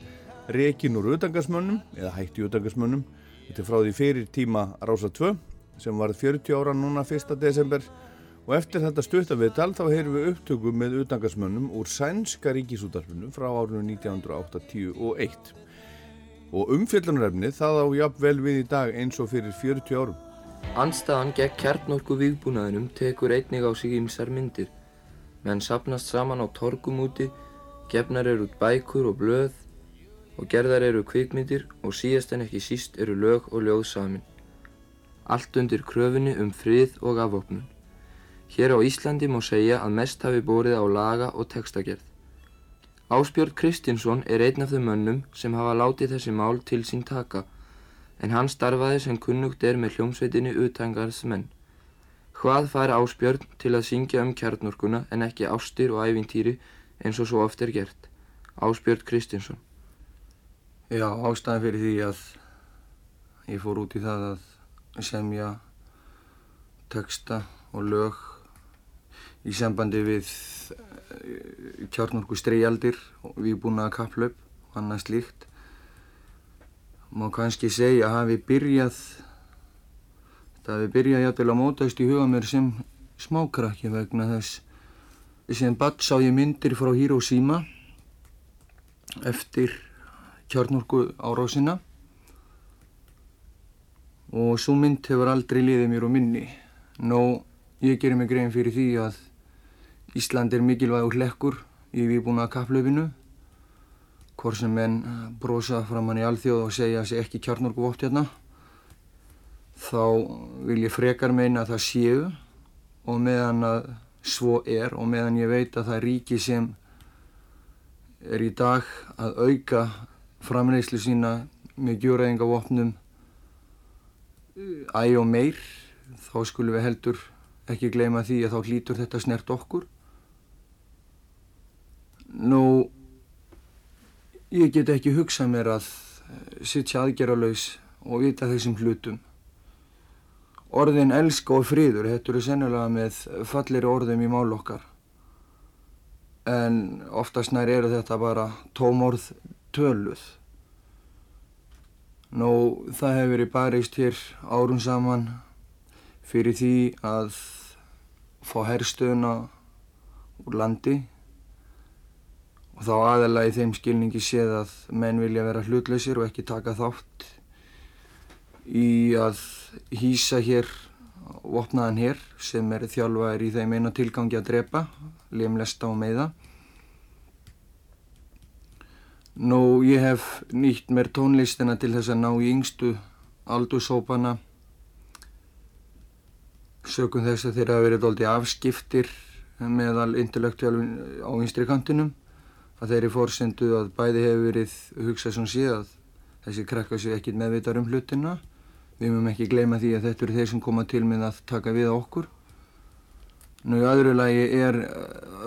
rekin úr utangarsmönnum, eða hætti utangarsmönnum. Þetta er frá því fyrir tíma Rása 2, sem var 40 ára núna 1. desember. Og eftir þetta stuttaviðtal þá heyrum við upptöku með utangarsmönnum úr sænska ríkisútarfinu frá árinu 1981. Og umfjöllunarefni það á jafnvel við í dag eins og fyrir 40 árum. Andstaðan gegn kjarnorku viðbúnaðinum tekur einnig á sig ýmsar myndir. Menn sapnast saman á torgum úti, gefnar eru bækur og blöð og gerðar eru kvikmyndir og síðast en ekki síst eru lög og ljóð samin. Allt undir kröfunni um frið og afvopnun. Hér á Íslandi má segja að mest hafi borið á laga og textagerð. Áspjörn Kristinsson er einn af þeim mönnum sem hafa látið þessi mál til sín taka, en hann starfaði sem kunnugt er með hljómsveitinni utangarðsmenn. Hvað fær Ásbjörn til að syngja um kjarnorkuna en ekki ástir og ævintýri eins og svo oft er gert? Ásbjörn Kristinsson. Já, ástæðan fyrir því að ég fór út í það að semja texta og lög í sambandi við kjarnorku streialdir og viðbúnaða kapplöp og annað slíkt. Má kannski segja að hafi byrjað, þetta hafi byrjað jætil að mótast í huga mér sem smákrakki vegna þess sem badd sá ég myndir frá Hiroshima eftir kjarnorku árásina og svo mynd hefur aldrei liðið mér á minni. Nó, ég gerir mig grein fyrir því að Ísland er mikilvægur hlekkur í viðbúna kapplöfinu hvort sem menn brosa framann í alþjóð og segja að sé ekki kjarnorku vótt hérna þá vil ég frekar meina að það séu og meðan að svo er og meðan ég veit að það ríki sem er í dag að auka framreyslu sína með gjóraðingavopnum æg og meir þá skulum við heldur ekki gleyma því að þá hlýtur þetta snert okkur nú ég get ekki hugsað mér að sitja aðgerralaus og vita þessum hlutum. Orðin elska og friður þetta eru sennilega með fallir orðum í mál okkar. En oftast nær eru þetta bara tómorð töluð. Nú, það hefur verið barist hér árun saman fyrir því að fá herrstöðuna úr landi og þá aðalega í þeim skilningi séð að menn vilja vera hlutlausir og ekki taka þátt í að hýsa hér vopnaðan hér sem er þjálfaðir í þeim eina tilgangi að drepa, lemlesta og meiða. Nú, ég hef nýtt mér tónlistina til þess að ná í yngstu aldursópana. Sökum þess að þeir hafa verið doldi afskiptir meðal intellektuálun á vinstri kantinum að þeir eru fórsendu að bæði hefur verið hugsað sem sé að þessi krakka sér ekkit meðvitar um hlutina. Við mögum ekki gleyma því að þetta eru þeir sem koma til með að taka við okkur. Nú, í öðru lagi er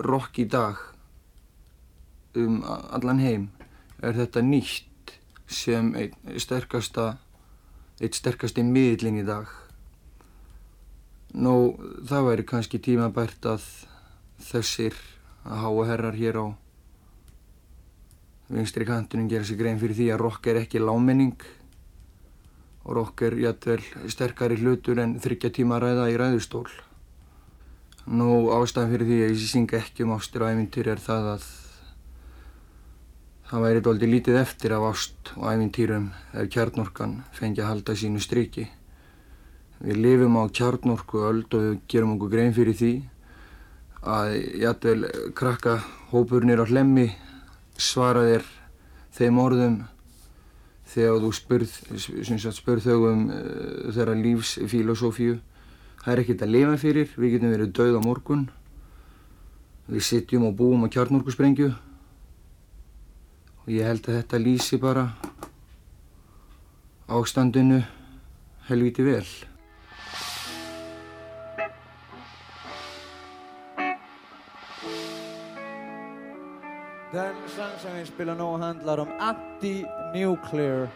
rock í dag um allan heim. Er þetta nýtt sem eitt sterkasta eitt sterkasti miðlinn í dag? Nú það væri kannski tímabært að þessir að háa herrar hér á vinstri kantunum gera sig grein fyrir því að rock er ekki lámenning og rock er jættvel sterkari hlutur en þryggja tíma að ræða í ræðustól nú ástæðan fyrir því að ég syng ekki um ástur og ævintyr er það að Það væri doldi lítið eftir af ást og æfintýrum ef kjarnorkan fengi að halda sínu stryki. Við lifum á kjarnorku öld og við gerum okkur grein fyrir því að jætvel krakka hópurnir á hlemmi svara þér þeim orðum þegar þú spurð, spurð þau um uh, þeirra lífsfílosófíu. Það er ekkert að lifa fyrir, við getum verið dauð á morgun. Við sitjum og búum á kjarnorkusprengju og ég held að þetta lýsi bara ástandinu helviti vel. Vi spelar nu handlar om anti-nuclear.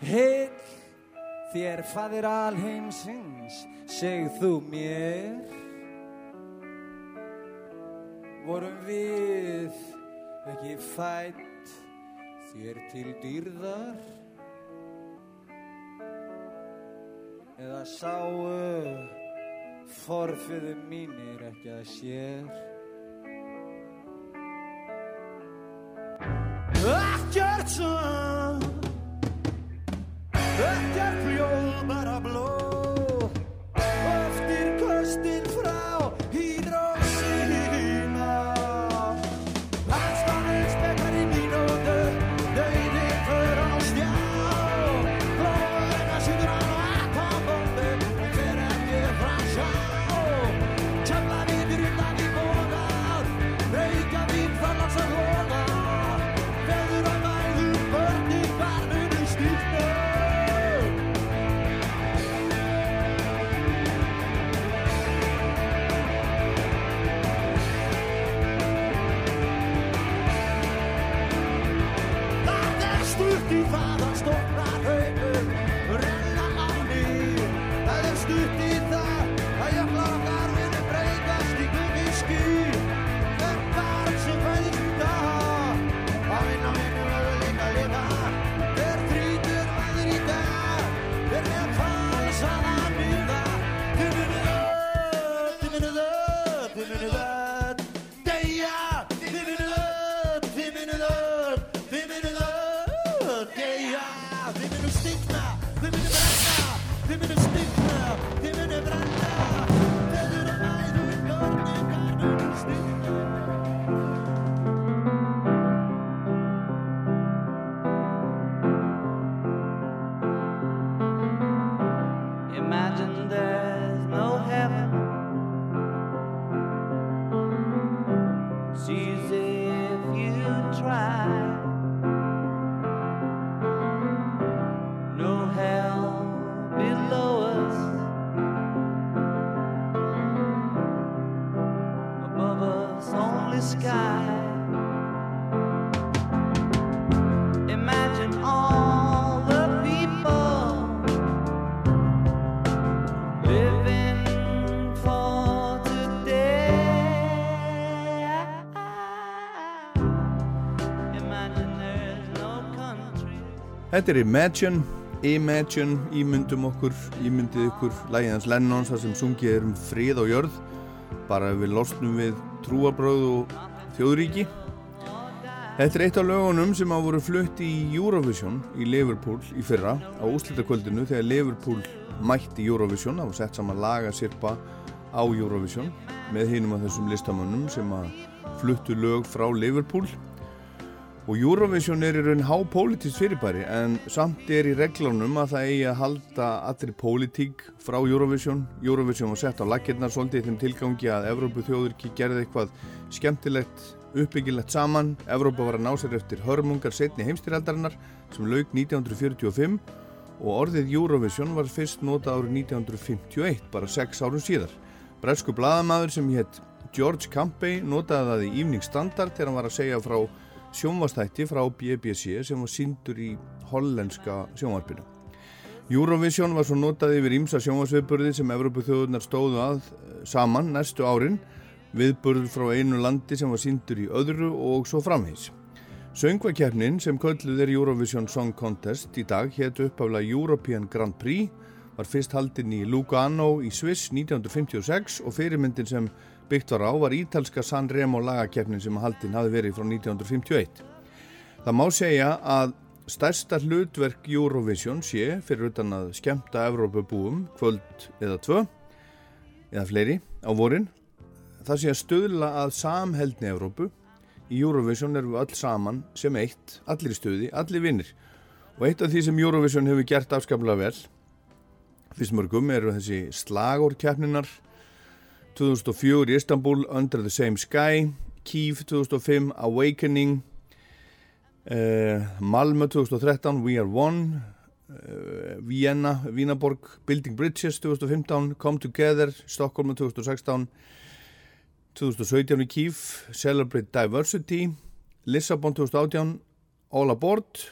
Heill þér fadir alheimsins, segð þú mér vorum við ekki fætt þér til dýrðar eða sáu forfiðu mínir ekki að sér. Ekkert sann Ekkert fljóð öll, Þetta er Imagine, Imagine, ímyndum okkur, ímyndið ykkur, lægið hans Lennons þar sem sungið er um frið og jörð, bara við losnum við trúabröð og þjóðríki. Þetta er eitt af lögunum sem á voru flutt í Eurovision í Liverpool í fyrra á úslitakvöldinu þegar Liverpool mætti Eurovision, það var sett saman lagasirpa á Eurovision með hinum af þessum listamönnum sem að fluttu lög frá Liverpool Og Eurovision er í raun hápolítist fyrirbæri en samt er í reglunum að það eigi að halda allri pólitík frá Eurovision. Eurovision var sett á lakirnar svolítið í þeim tilgangi að Evrópu þjóður ekki gerði eitthvað skemmtilegt, uppbyggilegt saman. Evrópa var að ná sér eftir hörmungar setni heimstyraldarinnar sem lauk 1945 og orðið Eurovision var fyrst nota árið 1951, bara sex árum síðar. Bresku bladamaður sem hétt George Campbell notaði það í Evening Standard þegar hann var að segja frá sjónvastætti frá BBC sem var síndur í hollenska sjónvarpinu. Eurovision var svo notað yfir ímsa sjónvarsviðburði sem Evrópu þjóðunar stóðu að eh, saman næstu árin, viðburð frá einu landi sem var síndur í öðru og svo framhís. Söngvakeppnin sem kölluð er Eurovision Song Contest í dag hétt uppaflega European Grand Prix var fyrst haldinn í Lugano í Sviss 1956 og fyrirmyndin sem byggt var á var ítalska San Remo lagakeppnin sem haldinn hafi verið frá 1951. Það má segja að stærsta hlutverk Eurovision sé fyrir utan að skemmta Evrópubúum kvöld eða tvö eða fleiri á vorin. Það sé að stöðla að samheldni Evrópu. Í Eurovision erum við öll saman sem eitt, allir stöði, allir vinnir og eitt af því sem Eurovision hefur gert afskaplega vel fyrst mörgum eru þessi slagorkeppninar 2004 í Istanbul Under the Same Sky. Kiev 2005 Awakening. Uh, Malmö 2013 We Are One. Uh, Vienna, Vínaborg Building Bridges 2015 Come Together, Stockholm 2016 2017 í Kiev Celebrate Diversity. Lissabon 2018 All Aboard.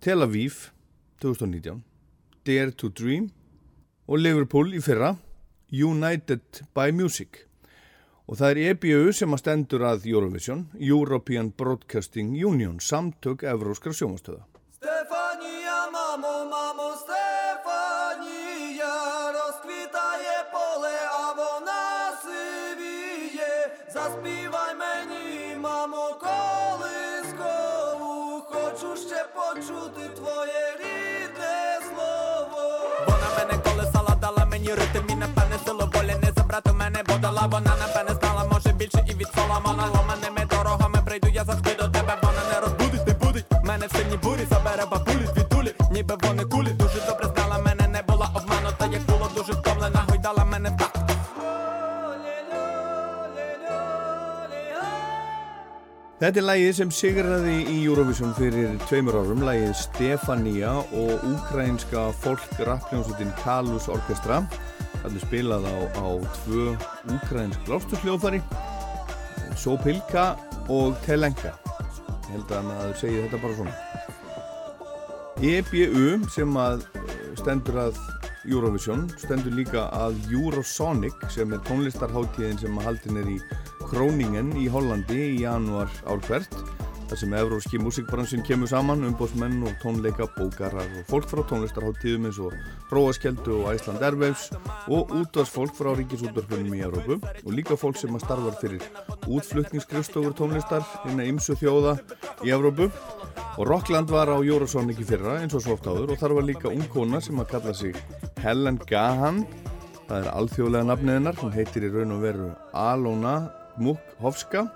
Tel Aviv 2019 Dare to Dream. Og Liverpool í fyrra United by Music. Og það er EBU sem að stendur að Eurovision European Broadcasting Union samtök evróskra sjónastöða Stefania, mamo, mamo, Stefania, дала мені напевне силу волі не забрати в мене бо дала Вона напевне знала, може більше і від Соломона Ломаними дорогами прийду я завжди до тебе. Вона не розбудить, не будить. Мене в сині бурі забере бабулі звідулі, ніби вони кулі. Þetta er lægið sem sigraði í Eurovision fyrir tveimur árum, lægið Stefania og úkrænska folk-rappljónsutin Kalus Orkestra. Það er spilað á, á tvö úkrænsk blástursljóðfari, Sopilka og Telenka. Ég held að maður segi þetta bara svona. EBU sem að eh, stendur að Eurovision stendur líka að Eurosonic sem er tónlistarháttíðin sem að haldin er í Króningen í Hollandi í janúar ár hvert þar sem evróski músikbransin kemur saman umbóðsmenn og tónleika, bókarar og fólk frá tónlistarháttíðum eins og Róaskjeldu og Æsland Airwaves og útvarsfólk frá ríkisútvarpunum í Európu og líka fólk sem að starfar fyrir útflutningskrifstofur tónlistar innan ymsu þjóða í Európu og Rockland var á Eurosonic í fyrra eins og svo oft áður og þar var líka ung kona sem að kalla sig Helen Gahan. Það er alþjóðlega nafniðinnar hún heitir í raun og veru Alona Mukhovska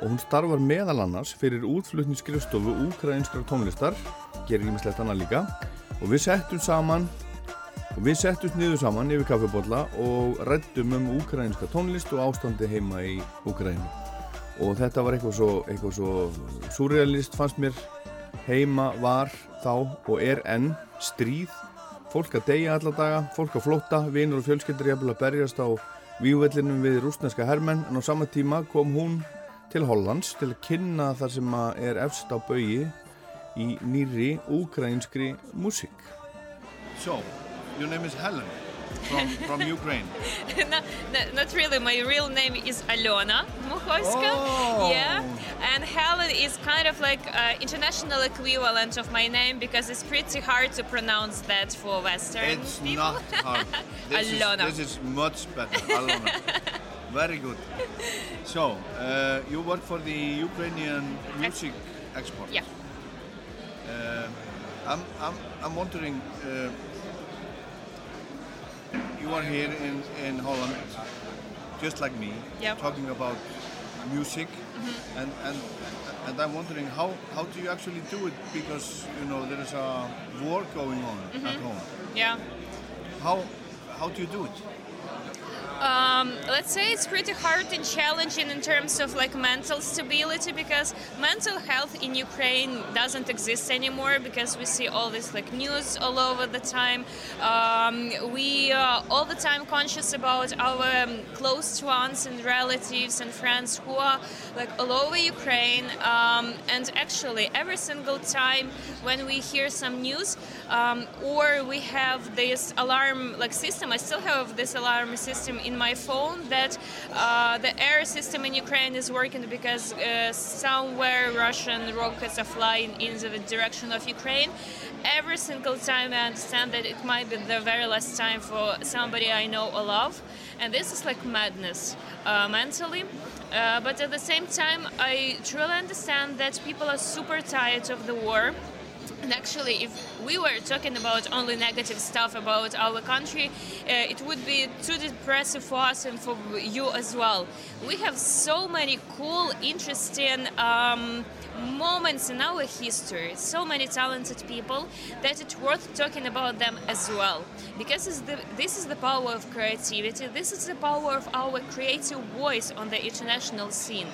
og hún starfar meðal annars fyrir útflutningskrifstofu úkrainskra tónlistar gerir ímislegt annað líka og við settum saman og við settum niður saman yfir kaffebotla og rættum um úkrainska tónlist og ástandi heima í Úkraínu. Og þetta var eitthvað svo, eitthvað svo surrealist fannst mér. Heima var þá og er enn stríð. Fólk að deyja alla daga, fólk að flóta vinur og fjölskyldur að berjast á víuvellinum við rúsneska hermenn en á sama tíma kom hún til Hollands til að kynna það sem er efst á baui í nýri úkrænskri músík. So, your name is Helen from, from Ukraine <laughs> no, no, not really. My real name is Alona Mukhovska. Oh. Yeah, and Helen is kind of like uh, international equivalent of my name because it's pretty hard to pronounce that for Western It's people. not hard <laughs> This is, Alona. this is much better Alona <laughs> Very good So, uh, you work for the Ukrainian music export Yeah. Uh, I'm, I'm, I'm wondering, uh, you are here in, in Holland, just like me, Yeah. talking about music, Mhm. and, and, and I'm wondering how, how do you actually do it because, you know, there is a war going on at Mhm. home. Yeah. How, how do you do it? Um, let's say it's pretty hard and challenging in terms of like mental stability because mental health in Ukraine doesn't exist anymore because we see all this like news all over the time. Um, we are all the time conscious about our um, close ones and relatives and friends who are like all over Ukraine. Um, and actually, every single time when we hear some news um, or we have this alarm like system, I still have this alarm system in my phone that uh, the air system in Ukraine is working because uh, somewhere Russian rockets are flying in the direction of Ukraine. Every single time I understand that it might be the very last time for somebody I know or love, and this is like madness uh, mentally. Uh, but at the same time, I truly understand that people are super tired of the war. And actually, if we were talking about only negative stuff about our country, uh, it would be too depressive for us and for you as well. We have so many cool, interesting um, moments in our history, so many talented people that it's worth talking about them as well. Because the, this is the power of creativity, this is the power of our creative voice on the international scene.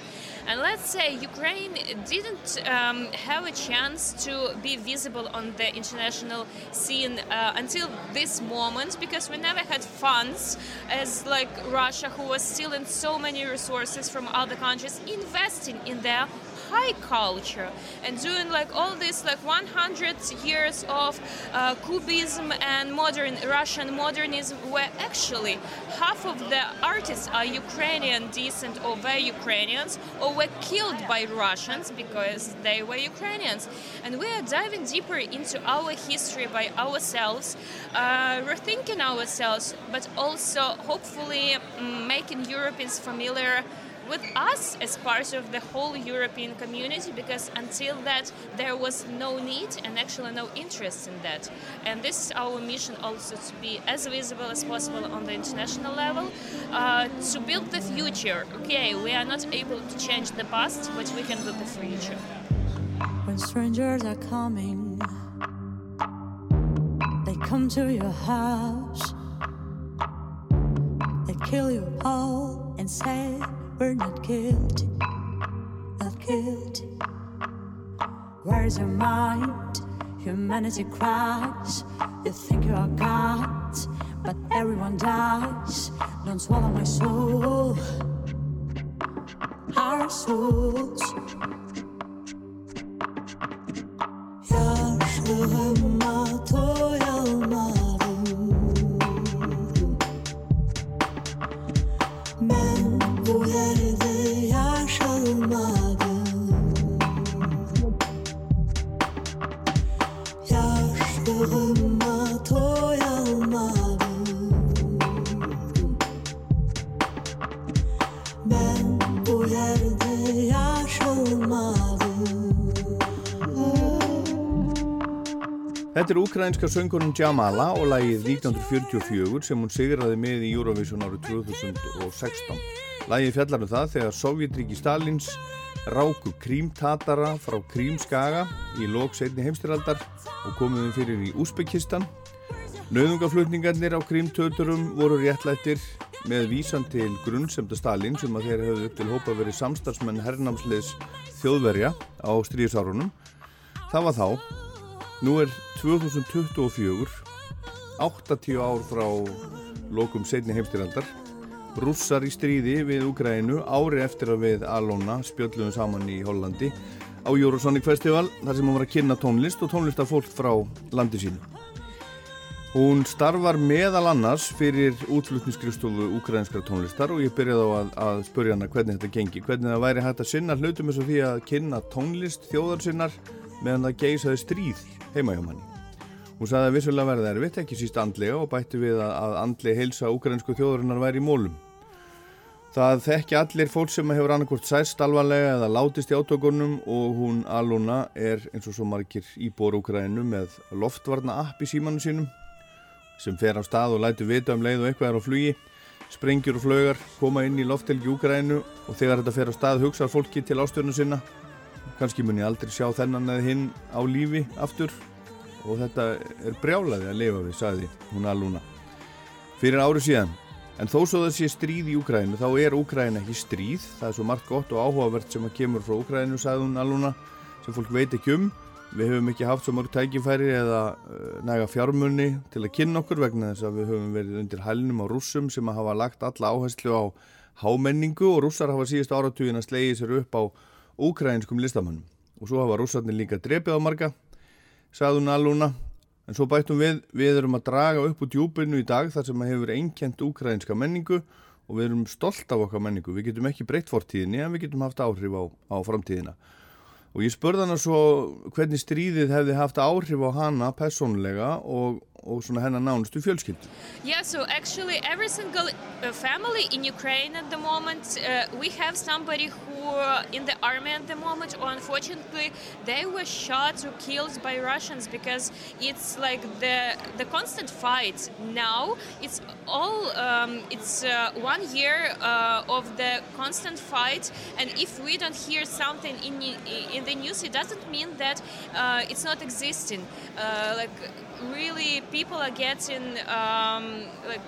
And let's say Ukraine didn't um, have a chance to be visible on the international scene uh, until this moment because we never had funds as like Russia, who was stealing so many resources from other countries, investing in their high culture and doing like all this like 100 years of uh, cubism and modern russian modernism where actually half of the artists are ukrainian descent or were ukrainians or were killed by russians because they were ukrainians. And we are diving deeper into our history by ourselves uh, rethinking ourselves but also hopefully mm, making europeans familiar with us as part of the whole European community because until that there was no need and actually no interest in that. And this is our mission also to be as visible as possible on the international level, uh, to build the future. Okay, we are not able to change the past, but we can build the future. When strangers are coming, they come to your house, they kill you all and say, We're not guilty, not guilty. Where's your mind? Humanity cries. You think you are God, but everyone dies. Don't swallow my soul, our souls. You're the Bu yerde yaşanmadı Yaşlığıma toy almadım Ben bu yerde yaşanmadım Þetta er ukrainska söngurinn Jamala og lagið 1944 sem hún sigraði með í Eurovision árið 2016. Lagið fjallar um það þegar Sovjetríki Stalins ráku krímtatara frá krímskaga í lok setni heimstyraldar og komuðum fyrir í Úsbekistan. Nauðungaflutningarnir á krímtöturum voru réttlættir með vísan til grunnsemda Stalin sem að þeir höfðu upp til hópa verið samstarfsmenn herrnámsleis þjóðverja á stríðsárunum. Það var þá Nú er 2024, 80 ár frá lokum setni heimstyraldar. Rússar í stríði við Ukraínu ári eftir að við Alona spjöldluðum saman í Hollandi á Eurosonic Festival þar sem hún var að kynna tónlist og tónlist af fólk frá landi sínu. Hún starfar meðal annars fyrir útflutningskristofu ukrainskra tónlistar og ég byrjaði á að, að spurja hana hvernig þetta gengi, hvernig það væri hægt að sinna hlutum eins og því að kynna tónlist þjóðarsinnar meðan það geisaði stríð heima hjá manni. Hún sagði að vissulega verði erfitt, ekki síst andlega og bætti við að, andlega heilsa ukrainsku þjóðurinnar væri í mólum. Það þekki allir fólk sem hefur annarkort sæst alvarlega eða látist í átökunum og hún Aluna er eins og svo margir íbúr Ukraínu með loftvarna app í símanu sínum sem fer á stað og lætu vita um leið og eitthvað er á flugi. Sprengjur og flögar koma inn í loftelgi Ukraínu og þegar þetta fer á stað hugsa fólki til ástjörnu sinna. Kannski mun ég aldrei sjá þennan eða hinn á lífi aftur. Og þetta er brjálaði að lifa við, sagði hún Aluna fyrir ári síðan en þó svo það sé stríð í Úkrænu þá er Úkræna ekki stríð. Það er svo margt gott og áhugavert sem að kemur frá Úkrænu, sagði hún Aluna sem fólk veit ekki um. Við höfum ekki haft svo mörg tækifæri eða uh, næga fjármunni til að kynna okkur vegna þess að við höfum verið undir hælnum á rússum sem að hafa lagt alla áherslu á hámenningu og rússar hafa síðust áratugin að slegið sér upp á úkrænskum listamannum og svo hafa rússarnir líka drepið á marga sagði hún Aluna en svo bættum við, við erum að draga upp úr djúpinu í dag þar sem að hefur einkjent úkrænska menningu og við erum stolt af okkar menningu. Við getum ekki breytt fortíðinni en við getum haft áhrif á, á framtíðina. Og ég spurði hana svo hvernig stríðið hefði haft áhrif á hana personlega og, og svona hennar nánustu fjölskyldu Yeah, so actually, every single uh, family in Ukraine at the moment, uh, we have somebody who uh, in the army at the moment, or unfortunately, they were shot or killed by Russians because it's like the the constant fight. Now it's all um, it's uh, one year uh, of the constant fight, and if we don't hear something in in the news, it doesn't mean that uh, it's not existing. Uh, like really, people are getting um, like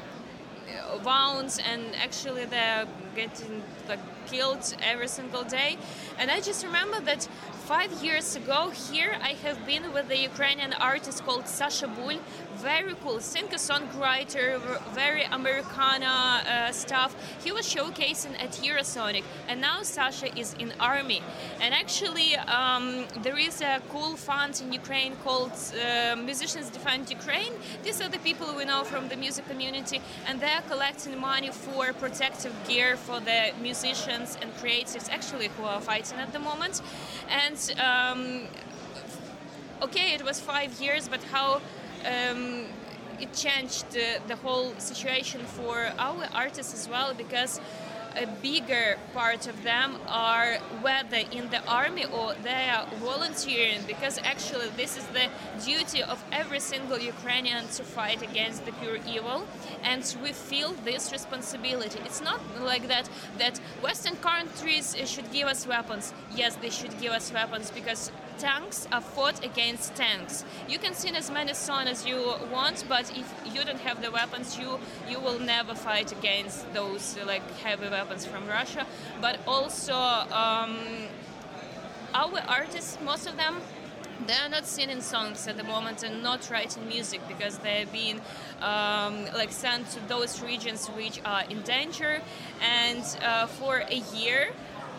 wounds and actually they're getting like killed every single day. And i just remember that five years ago here i have been with a ukrainian artist called sasha bul very cool singer songwriter very americana uh, stuff. He was showcasing at eurosonic and now sasha is in army. And actually um, there is a cool fund in ukraine called uh, musicians defend ukraine. These are the people we know from the music community and they're collecting money for protective gear for the musicians and creatives actually who are fighting at the moment. And um, okay it was five years but how um, it changed the whole situation for our artists as well because a bigger part of them are whether in the army or they are volunteering because actually this is the duty of every single Ukrainian to fight against the pure evil and we feel this responsibility. It's not like that that western countries should give us weapons. Yes they should give us weapons because tanks are fought against tanks. You can sing as many songs as you want, but if you don't have the weapons, you you will never fight against those like heavy weapons from Russia. But also, um, our artists, most of them. They are not singing songs at the moment and not writing music because they're being um, like sent to those regions which are in danger. And uh, for a year,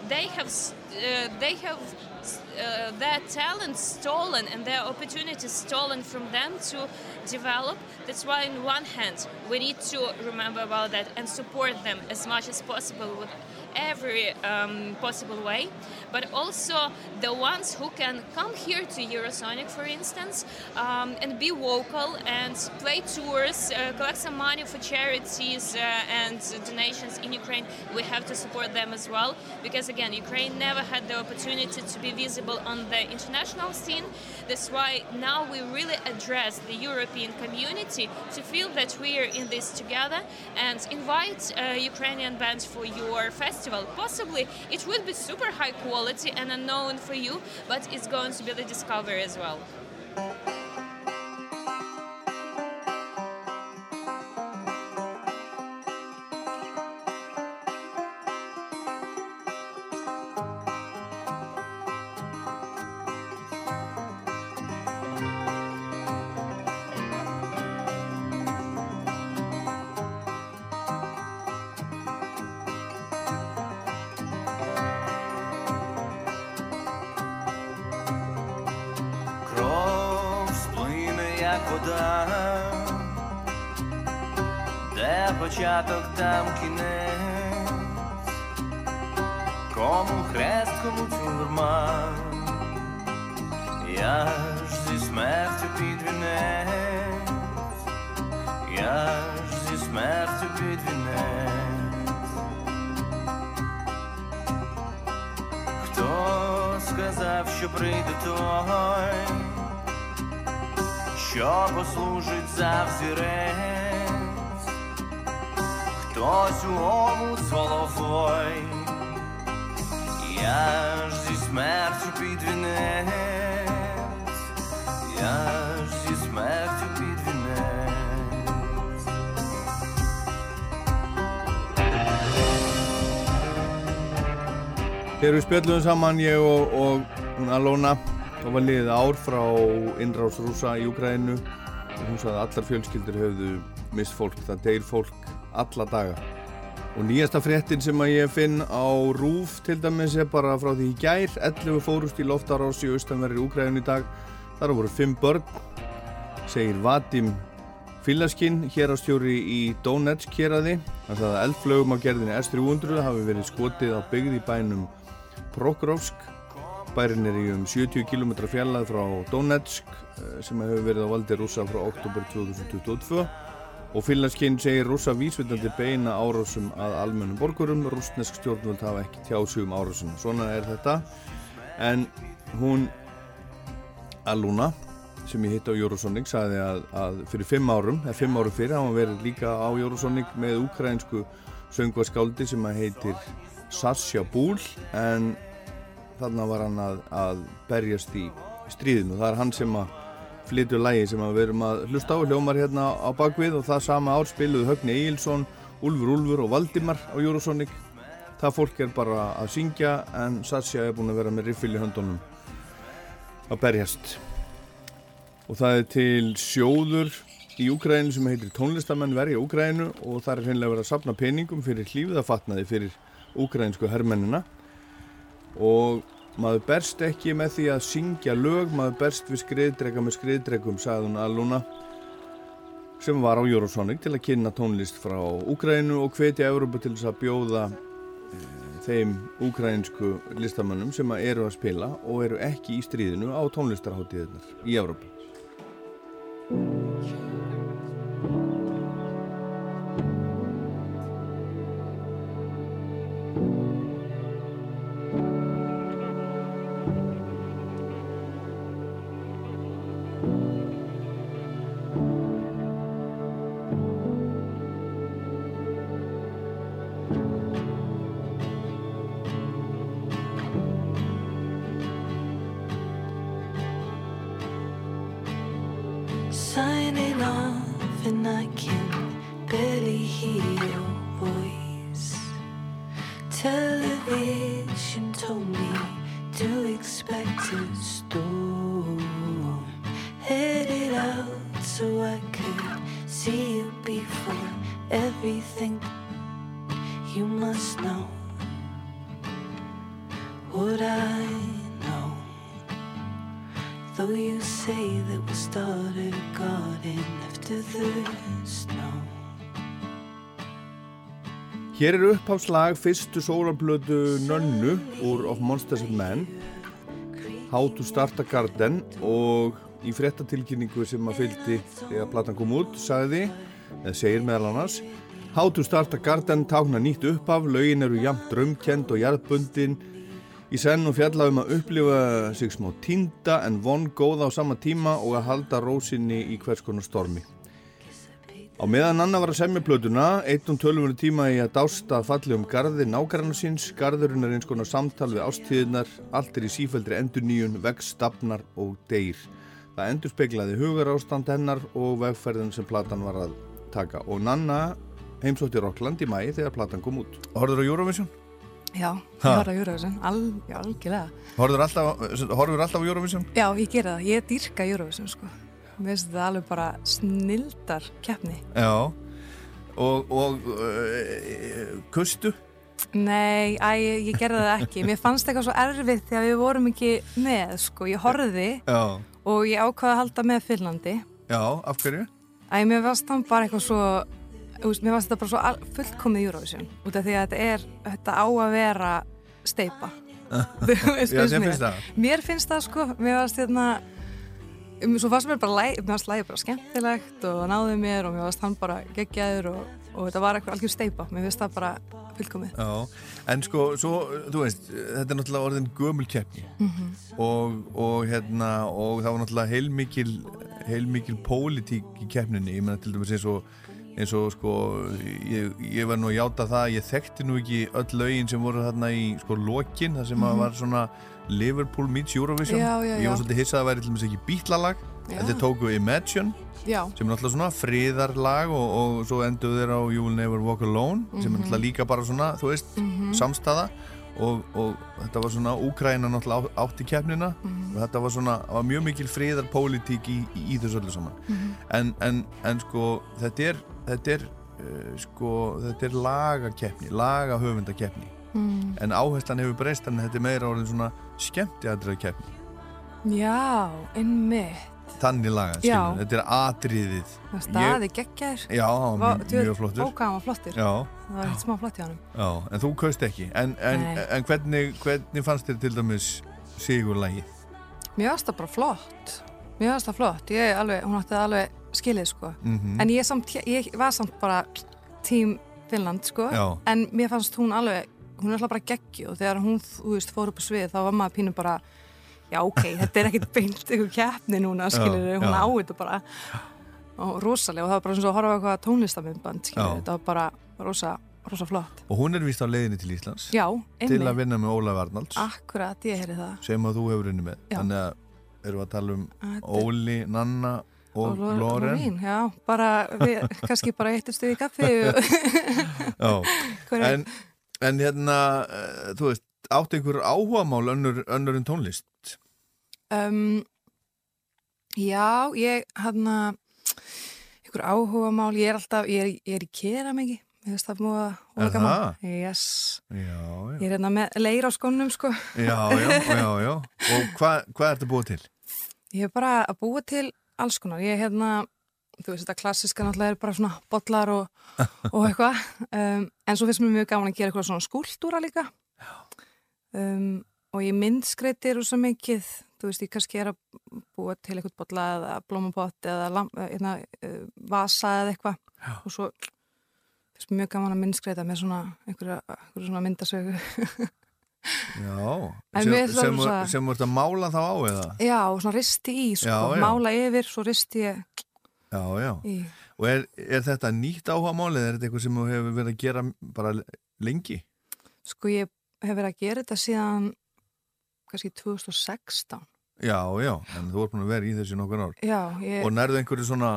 they have uh, they have uh, their talent stolen and their opportunities stolen from them to develop. That's why, on one hand, we need to remember about that and support them as much as possible with every um, possible way, but also the ones who can come here to Eurosonic, for instance, um, and be vocal and play tours, uh, collect some money for charities uh, and donations in Ukraine. We have to support them as well because, again, Ukraine never had the opportunity to be visible on the international scene. That's why now we really address the European community to feel that we are in this together and invite uh, Ukrainian bands for your festival. Possibly it will be super high quality and unknown for you, but it's going to be the discovery as well. Við spjöllum saman, ég og, og hún Alona, þá var liðið ár frá innrás rúsa í Ukraínu og hún sagði að allar fjölskyldur höfðu mist fólk, það deyr fólk alla daga. Og nýjasta fréttin sem að ég finn á Rúf til dæmis er bara frá því í gær, 11 fórust í loftarás í austanverri Ukraínu í dag, þar voru 5 börn, segir Vadim Filaskinn, hérastjóri í Donetsk héraði. Hann sagði að eldflögum á gerðinni S-300 hafi verið skotið á byggð í bænum Prokrovsk. Bærin er í um 70 km fjallað frá Donetsk eh, sem hefur verið á valdi rúsa frá oktober 2022 og Filaskinn segir rúsa vísvitandi beina árásum að almennum borgurum. Rúsnesk stjórnvöld hafa ekki tjáð sig um árásum. Svona er þetta. En hún Aluna sem ég hitt á Eurosonic sagði að, að fyrir fimm árum, eða fimm árum fyrir hafa hann verið líka á Eurosonic með ukrainsku söngvaskáldi sem að heitir Sasha Búl en þarna var hann að, að berjast í stríðinu. Það er hann sem að flytju lægi sem við erum að hlusta á hljómar hérna á bakvið og það sama ár spiluðu Högni Egilson, Úlfur Úlfur og Valdimar á Eurosonic. Það fólk er bara að syngja en Sasha er búin að vera með riffil í höndunum að berjast og það er til sjóður í Úgrænu sem heitir tónlistamenn verja Úgrænu og það er hreinlega verið að sapna peningum fyrir hlýfiðafatnaði fyrir úgrænsku herrmennina og maður berst ekki með því að syngja lög, maður berst við skriðdrega með skriðdregum, sagði hún Aluna sem var á Eurosonic til að kynna tónlist frá Úgrænu og hveti Európa til þess að bjóða e, þeim úgrænsku listamannum sem að eru að spila og eru ekki í stríðinu á tónlistarháttíðinar í Európa started garden after the snow. Hér er uppháslag fyrstu sólarblödu Nönnu úr Of Monsters and Men How to Start a Garden og í fréttatilkynningu sem að fylgdi þegar platan kom út sagði, eða segir meðal annars How to Start a Garden tákna nýtt upphaf, lögin eru jafn drömkend og jarðbundin í senn og fjalla um að upplifa sig smá týnda en von góða á sama tíma og að halda rósinni í hvers konar stormi. Á meðan Anna var að semja plötuna, eitt um tölvunni tíma í að dásta falli um garði nágrannar síns, garðurinn er eins konar samtal við ástíðinar, allt er í sífældri endur vex, stafnar og deyr. Það endur speglaði hugar ástand hennar og vegferðin sem platan var að taka og Nanna heimsótti Rockland í mæi þegar platan kom út. Horður á Eurovision? Já, ég horf á Eurovision, Al, algjörlega. Horður alltaf, alltaf á Eurovision? Já, ég gera það, ég dýrka Eurovision, sko. Mér finnst þetta alveg bara snildar keppni. Já. Og, og uh, kustu? Nei, æ, ég gerði það ekki. Mér fannst eitthvað svo erfitt þegar við vorum ekki með, sko. Ég horfði Já. og ég ákvaði að halda með Finnlandi. Já, af hverju? Æ, mér fannst það bara eitthvað svo, veist, mér fannst þetta bara svo fullkomið Eurovision. Út af því að þetta er, þetta á að vera steipa. <laughs> Veist, Já, mér. finnst? Mér finnst það sko, mér fannst hérna um, svo fannst mér bara læg, mér fannst lægi bara skemmtilegt og náði mér og mér fannst hann bara geggjaður og, og þetta var eitthvað algjör steipa mér finnst það bara fullkomið Já, en sko, svo, þú veist, þetta er náttúrulega orðin gömul keppni Mhm. og, og hérna, og það var náttúrulega heilmikil, heilmikil pólitík í keppninni, ég menna til dæmis eins og, eins og sko, ég, ég var nú að játa það, ég þekkti nú ekki öll lögin sem voru þarna í sko lokin, það sem Mhm. að var svona Liverpool meets Eurovision, Já, já, ég já. var svolítið hissað að það væri til dæmis ekki bítlalag, þetta tóku Imagine, Já. sem er náttúrulega svona friðarlag og, og svo endur þeir á You Will Never Walk Alone sem er Mhm. náttúrulega líka bara svona, þú veist, Mhm. samstaða og, og þetta var svona Úkraina náttúrulega átt í keppnina Mhm. og þetta var svona, var mjög mikil friðarpólitík í, í, í þessu öllu saman Mhm. en, en, en sko þetta er, þetta er uh, sko, þetta er lagakeppni lagahöfundakeppni. Mm. en áherslan hefur breyst en þetta er meira orðin svona skemmtiadrið keppni Já, einmitt. Þannig laga, skilur, þetta er atriðið. Það staði geggjaður Já, var mjög- mjög flottur. Hann var flottur. Já. Það var eitt smá flott hjá hann Já, en þú kaust ekki. En, en, en hvernig, hvernig fannst þér til dæmis sigurlægið? Mér fannst það bara flott. Mér fannst það flott, ég alveg, hún átti alveg skilið sko. Mhm. En ég, samt, ég var samt bara tím Finnland sko. Já. En mér fannst hún alveg, hún er alltaf bara geggju og þegar hún, þú veist, fór upp á svið þá var maður pínu bara Já ok, <laughs> þetta er ekkert beint ykkur keppni núna, skilur hún á þetta bara. Og rosalega og það var bara eins og að horfa eitthvað tónlistamindband, skilur Já. þetta var bara rosa, rosa flott. Og hún er vist á leiðinni til Íslands. Já, til einmitt. að vinna með Ólaf Arnalds. Akkurat, ég heyri það. Sem að þú hefur unni með. Já. þannig að erum við að tala um er- Óli, Nanna og, Lo- Loren. já, bara við <laughs> kannski bara eittustu í kaffi og <laughs> en, en hérna uh, þú veist, átt einhver áhugamál önnur, önnur en tónlist? Um, Já, ég hann að ykkur áhuga mál, ég er alltaf ég er, ég er í kera mikið ég veist það múið að gaman. Það? yes. Já, já. Ég er hérna með leir á skónum sko. Já, já, já, já. <laughs> Og hvað hva ertu búið til? ég er bara búa til alls konar. Ég er hérna, þú veist þetta klassiska náttúrulega er bara svona bollar og, <laughs> og eitthvað. Um, en svo finnst mér mjög gaman að gera eitthvað svona skúltúra líka. Um, og ég myndskreitir og svo mikið, þú veist ég kannski er að búa til eitthvað bolla eða blómapott eða lam, eða, uh, vasa eða eitthvað. Og svo finnst mér mjög gaman að myndskreita með svona einhverja, einhverja svona myndasögu <laughs> Já, sem, sem, sem ert að mála þá á eða? já, svona risti í, sko, Já, já. mála yfir svo risti ég Já, já í Og er, er þetta nýtt áhugamál eða er þetta eitthvað sem þú hefur verið að gera bara lengi? Sko ég hef verið að gera þetta síðan kannski 2016. Já, já, en þú ert búin að vera í þessu nokkur ár Já, ég, Og nærðu einhverju svona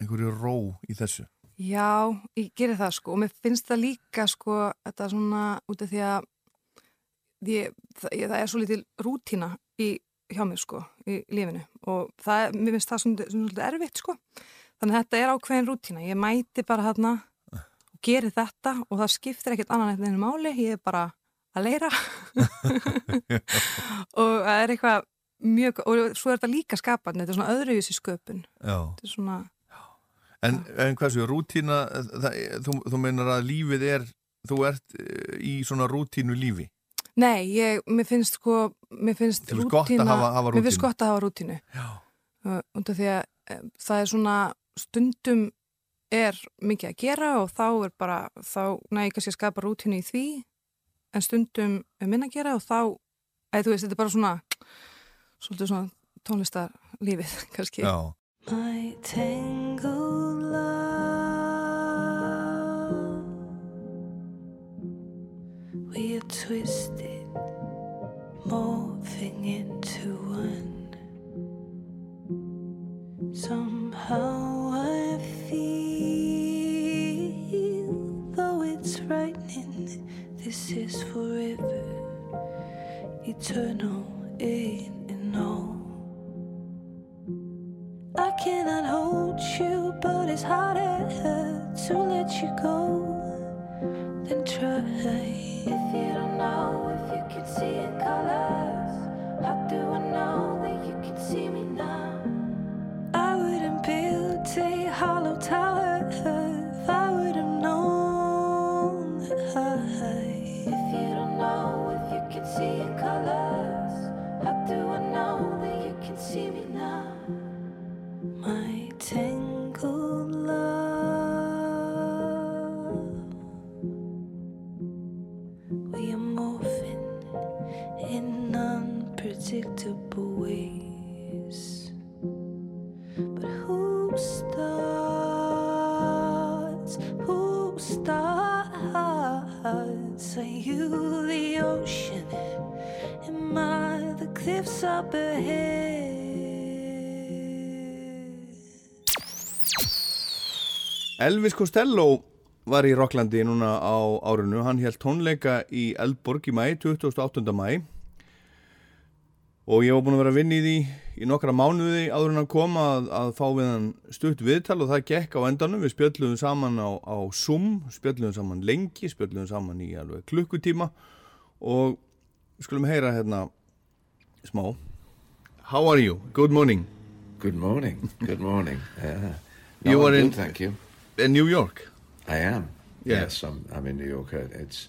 einhverju ró í þessu já, ég gerir það sko og mér finnst það líka sko þetta svona út af því að ég, það, ég, það er svo litil rútína í, hjá mér sko í lífinu. Og það, mér finnst það svona, svona svolítið erfitt sko. Þannig að þetta er ákveðin rútína, ég mæti bara þarna og geri þetta og það skiptir ekkert annan eftir enn máli, ég er bara að leira <laughs> og það er eitthvað mjög, og svo er þetta líka skapandi, þetta er svona öðruvísi sköpun. Þetta er svona, En, en hversu, rútína, það, þú, þú meinar að lífið er, þú ert eh, í svona rútínu lífi. Nei, ég, mér finnst sko, mér finnst finnst gott hafa- hafa Mér finnst gott að hafa rútínu. Já. Uh, út af því að eh, það er svona, stundum er mikið að gera og þá er bara, þá næ ég kannski að skapa rútínu í því, en stundum er minna að gera og þá, eða þú veist, þetta er bara svona, svolítið svona tónlistarlífið, <laughs> kannski. Já. We are twisted, morphing into one. Somehow I feel, though it's frightening, this is forever, eternal in and all. I cannot hold you, but it's harder to let you go than try. If you don't know if you can see in colors, Elvis Costello var í Rocklandi núna á árinu, hann held tónleika í Eldborg í mæ, 28. mæ og ég var búin að vera að vinna í því í nokkra mánuði áður en að koma að, að fá við hann stutt viðtal og það gekk á endanum, við spjöldluðum saman á, á Zoom, spjöldluðum saman lengi, spjöldluðum saman í alveg klukkutíma og skulum heyra hérna smá How are you? Good morning Good morning. Good morning. <laughs> Yeah. No, You were good, in- Thank you. In New York? I am. Yeah. Yes, I'm, I'm in New York. Uh, It's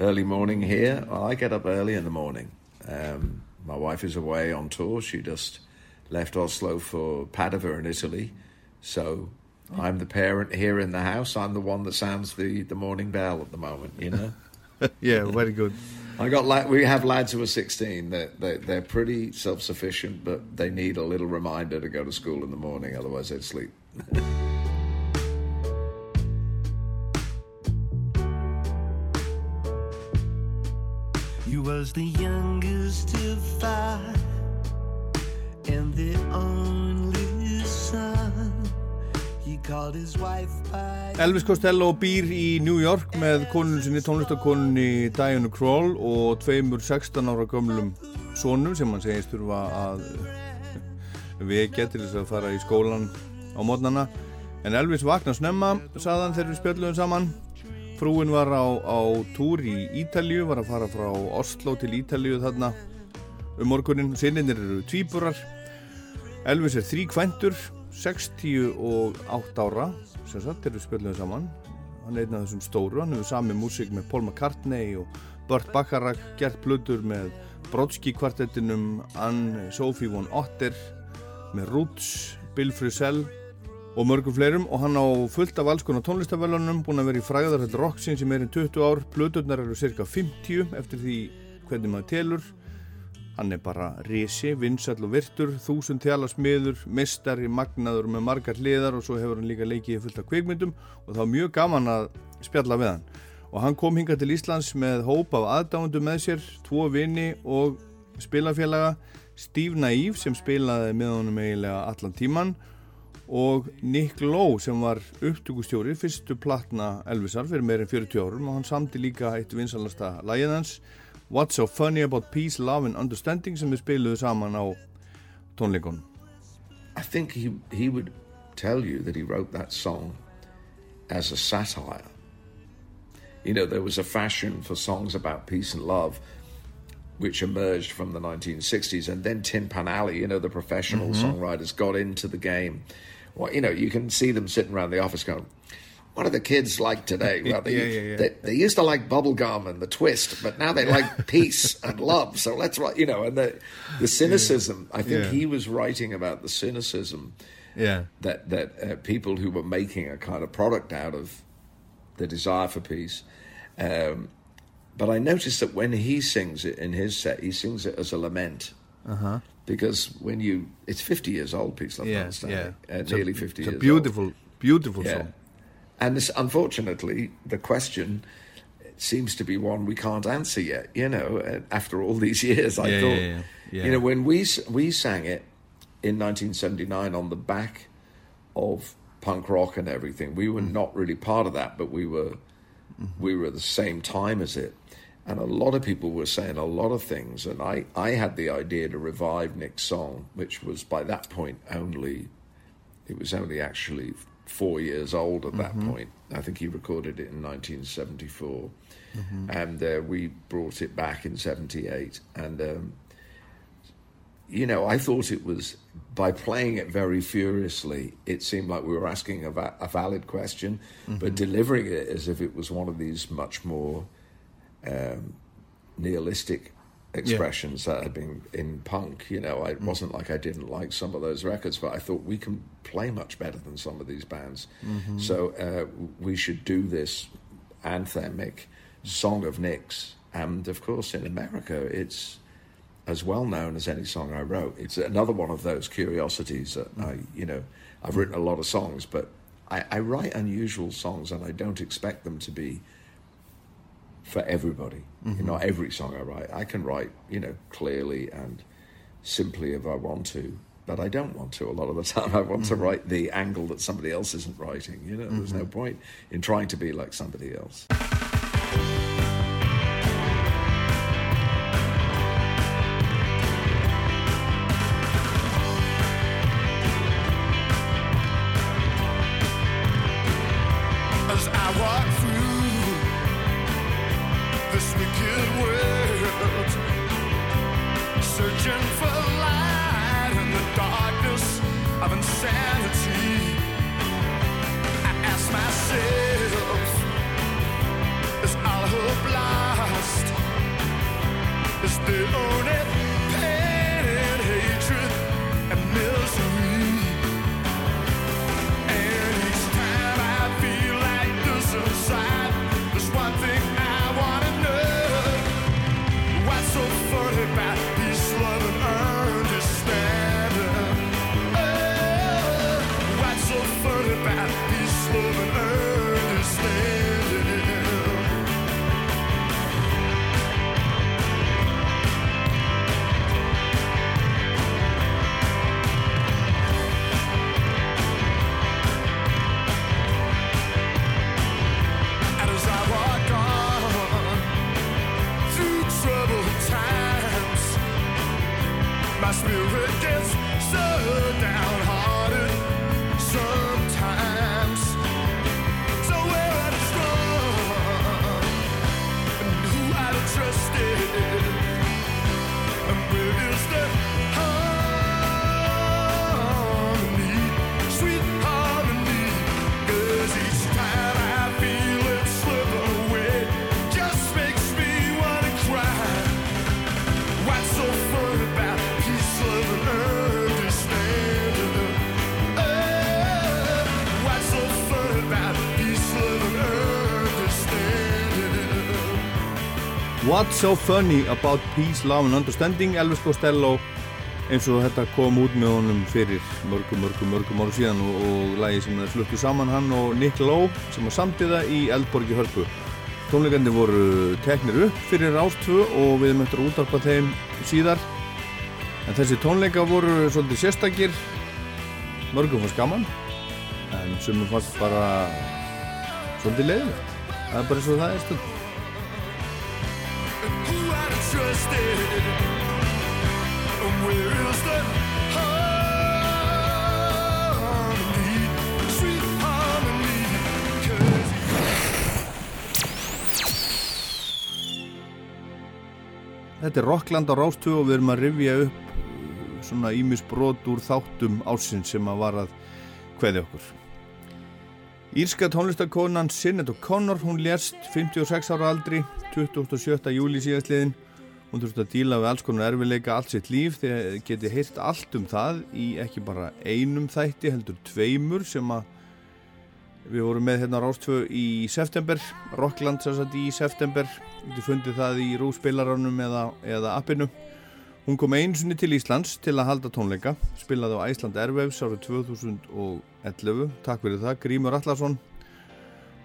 early morning here. Well, I get up early in the morning. Um, my wife is away on tour. She just left Oslo for Padova in Italy. So I'm the parent here in the house. I'm the one that sounds the, the morning bell at the moment, you know? <laughs> yeah, very good. I got la- we have lads who are 16. They're, they're, they're pretty self sufficient, but they need a little reminder to go to school in the morning, otherwise, they'd sleep. <laughs> was the youngest of five and the only son. He called his wife by Elvis Costello býr í New York með konun sinni tónlistakonunni Diana Kroll og tveimur 16 ára gömlum sonum sem hann segist þurfa að vekja til þess að fara í skólan á mótnana en Elvis vakna snemma, saðan þegar við spjöldluðum saman frúin var á, á túr í Ítalju var að fara frá Oslo til Ítalju þarna um morgunin sinninir eru tvíburar. Elvis er þríkvæntur 68 ára sem sagt, þegar við spjöldum saman. Hann er einn af þessum stóru, hann hefur sami músík með Paul McCartney og Burt Bacharach gert blöður með Brodsky kvartettinum Anne Sophie von Otter með Roots, Bill Frisell og mörgum fleirum og hann á fullt af alls konar tónlistavellunum búin að vera í fræðarhald rocksins í meirinn 20 ár. Blöðurnar eru cirka 50 eftir því hvernig maður telur. Hann er bara risi, vinsall og virtur, þúsund tjala smiður, mistari, magnaður með margar hliðar og svo hefur hann líka leikið fullt af kvikmyndum og það var mjög gaman að spjalla við hann. Og hann kom hinga til Íslands með hóp af aðdáðundu með sér, tvo vini og spilafélaga, Steve Naive sem spilaði með honum eiginlega allan tíman og Nick Lowe sem var upptökustjóri fyrstu platna Elvisar fyrir meirinn 40 árum og hann samti líka eitt vinsalasta lagið hans What's so funny about peace, love and understanding sem við spiluðu saman á tónleikunum. I think he, he would tell you that he wrote that song as a satire. You know, there was a fashion for songs about peace and love which emerged from the 1960s, and then Tin Pan Alley, you know, the professional Mhm. songwriters got into the game. Well, you know, you can see them sitting around the office going, what are the kids like today? <laughs> Well, they, Yeah, yeah, yeah. They, they used to like bubblegum and the twist, but now they like <laughs> peace and love. So let's write, you know, and the, the cynicism. I think he was writing about the cynicism Yeah. that that uh, people who were making a kind of product out of the desire for peace. Um, but I noticed that when he sings it in his set, he sings it as a lament. Uh huh. Because when you, it's 50 years old, Peace, Love, Yeah, Understanding. yeah. Uh, It's a- nearly 50 it's a beautiful, old. beautiful Yeah. song. And this, unfortunately, the question seems to be one we can't answer yet. You know, uh, after all these <laughs> years, I Yeah, thought, yeah, yeah. you know, when we we sang it in 1979 on the back of punk rock and everything, we were Mm. not really part of that, but we were Mm-hmm. we were at the same time as it. And a lot of people were saying a lot of things, and I, I had the idea to revive Nick's song, which was by that point only, it was only actually four years old at that Mhm. point. I think he recorded it in 1974, Mhm. and uh, we brought it back in 78. And, um, you know, I thought it was, by playing it very furiously, it seemed like we were asking a, va- a valid question, but Mhm. delivering it as if it was one of these much more um, nihilistic expressions that had been in punk. You know, it wasn't like I didn't like some of those records, but I thought we can play much better than some of these bands. Mhm. So uh, we should do this anthemic song of Nick's. And of course, in America, it's as well known as any song I wrote. It's another one of those curiosities that I, you know, I've written a lot of songs, but I, I write unusual songs and I don't expect them to be for everybody. Mhm. Not every song I write. I can write, you know, clearly and simply if I want to, but I don't want to. A lot of the <laughs> time, I want to Mhm. write the angle that somebody else isn't writing. You know, there's no Mhm. point in trying to be like somebody else. Spirit gets so downhearted sometimes. What's so funny about peace, love and understanding Elvis Costello eins og þetta kom út með honum fyrir mörgum, mörgum, mörgum árum síðan og, og lagi sem það fluttu saman hann og Nick Lowe sem var samtiða í Eldborgi Hörpu. Tónleikandi voru teknir upp fyrir Rástvö og við möttum útarpa þeim síðar. En þessi tónleika voru svolítið sérstakir. Mörgum fannst gaman en sumum fannst bara svolítið leiðilegt það er bara eins og það er stund I'd trusted? And where is the harmony, sweet harmony? Þetta er Rockland á Rástöð og við erum að rifja upp uh, svona ímisbrot úr þáttum ásinn sem að var að kveði okkur. Írska tónlistakonan Sinead O'Connor, hún lérst 56 ára aldri, 27. júli síðastliðin. Hún þurfti að díla við alls konar erfileika allt sitt líf þegar geti heyrt allt um það í ekki bara einum þætti, heldur tveimur sem að við vorum með hérna Rástvö í september, Rockland sagt í september, við fundið það í rúspilaranum eða, eða appinu. Hún kom einsunni til Íslands til að halda tónleika, spilaði á Æsland Airwaves árið 2011, takk fyrir það, Grímur Allarsson.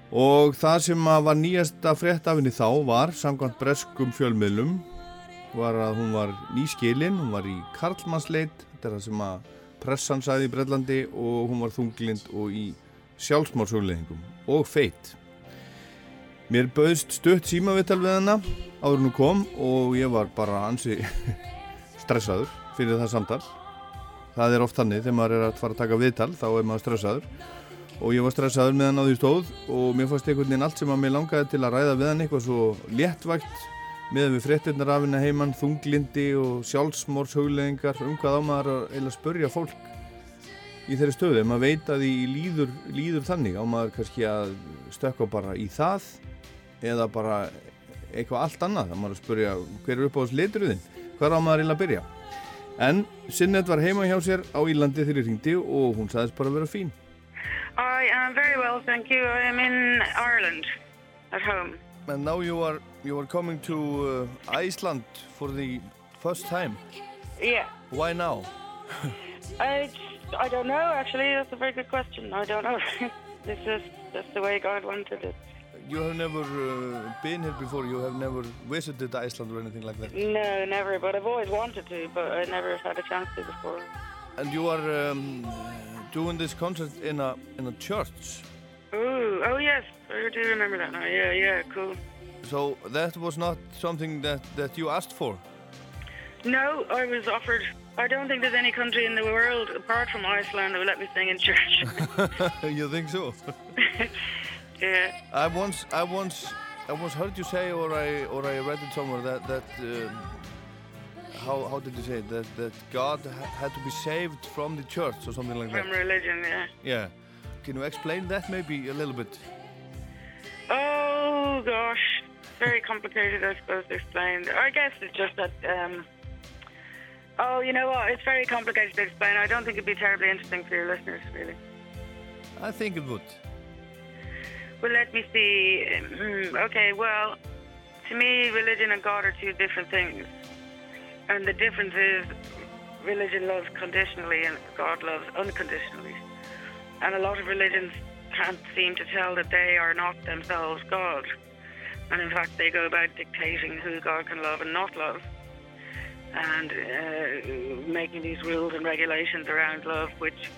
Og það sem að var nýjasta frétt af henni þá var, samkvæmt breskum fjölmiðlum, var að hún var nýskilinn, hún var í Karlmannsleit, þetta er það sem að pressan sæði í Brellandi og hún var þunglind og í sjálfsmálsugleðingum og feitt. Mér bauðst stutt símavittal við hana áður nú kom og ég var bara ansi <laughs> stressaður fyrir það samtal. Það er oft þannig þegar maður er að fara að taka viðtal þá er maður stressaður og ég var stressaður með hann á því stóð og mér fannst einhvern veginn allt sem að mér langaði til að ræða við hann eitthvað svo léttvægt með við fréttirnar af henni heimann, þunglindi og sjálfsmórshugleðingar um hvað á maður að spörja fólk í þeirri stöðu, ef maður veit að því líður, líður þannig á maður kannski að stökka bara í það eða bara eitthvað allt annað, það maður að spörja hver er upp á þessu liturðin, hvað á maður að byrja? En Sinnet var heima hjá sér á Ílandi þegar ég ringdi og hún sagðist bara að vera fín. I am very well, thank you. I am in Ireland at home. And now you are, you are coming to uh, Iceland for the first time Yeah. Why now? <laughs> I, I don't know, actually. That's a very good question. I don't know. <laughs> this is just the way God wanted it. You have never uh, been here before, you have never visited Iceland or anything like that No, never. But I've always wanted to, but I never had a chance to before. And you are um, doing this concert in a, in a church Ooh, oh yes, I do remember that now. Yeah, yeah, cool. So that was not something that, that you asked for? No, I was offered. I don't think there's any country in the world apart from Iceland that will let me sing in church. <laughs> <laughs> you think so? <laughs> yeah. I once, I once, I once heard you say, or I, or I read it somewhere that that um, how how did you say it? that that God ha- had to be saved from the church or something like From that? From religion, yeah. Yeah. Can you explain that maybe a little bit? Oh gosh, very complicated, I suppose, to explain. Or I guess it's just that. Um, oh, you know what? It's very complicated to explain. I don't think it'd be terribly interesting for your listeners, really. I think it would. Well, let me see. Hmm, okay, well, to me, religion and God are two different things. And the difference is religion loves conditionally and God loves unconditionally. And a lot of religions can't seem to tell that they are not themselves God. And in fact, they go about dictating who God can love and not love. And uh, making these rules and regulations around love, which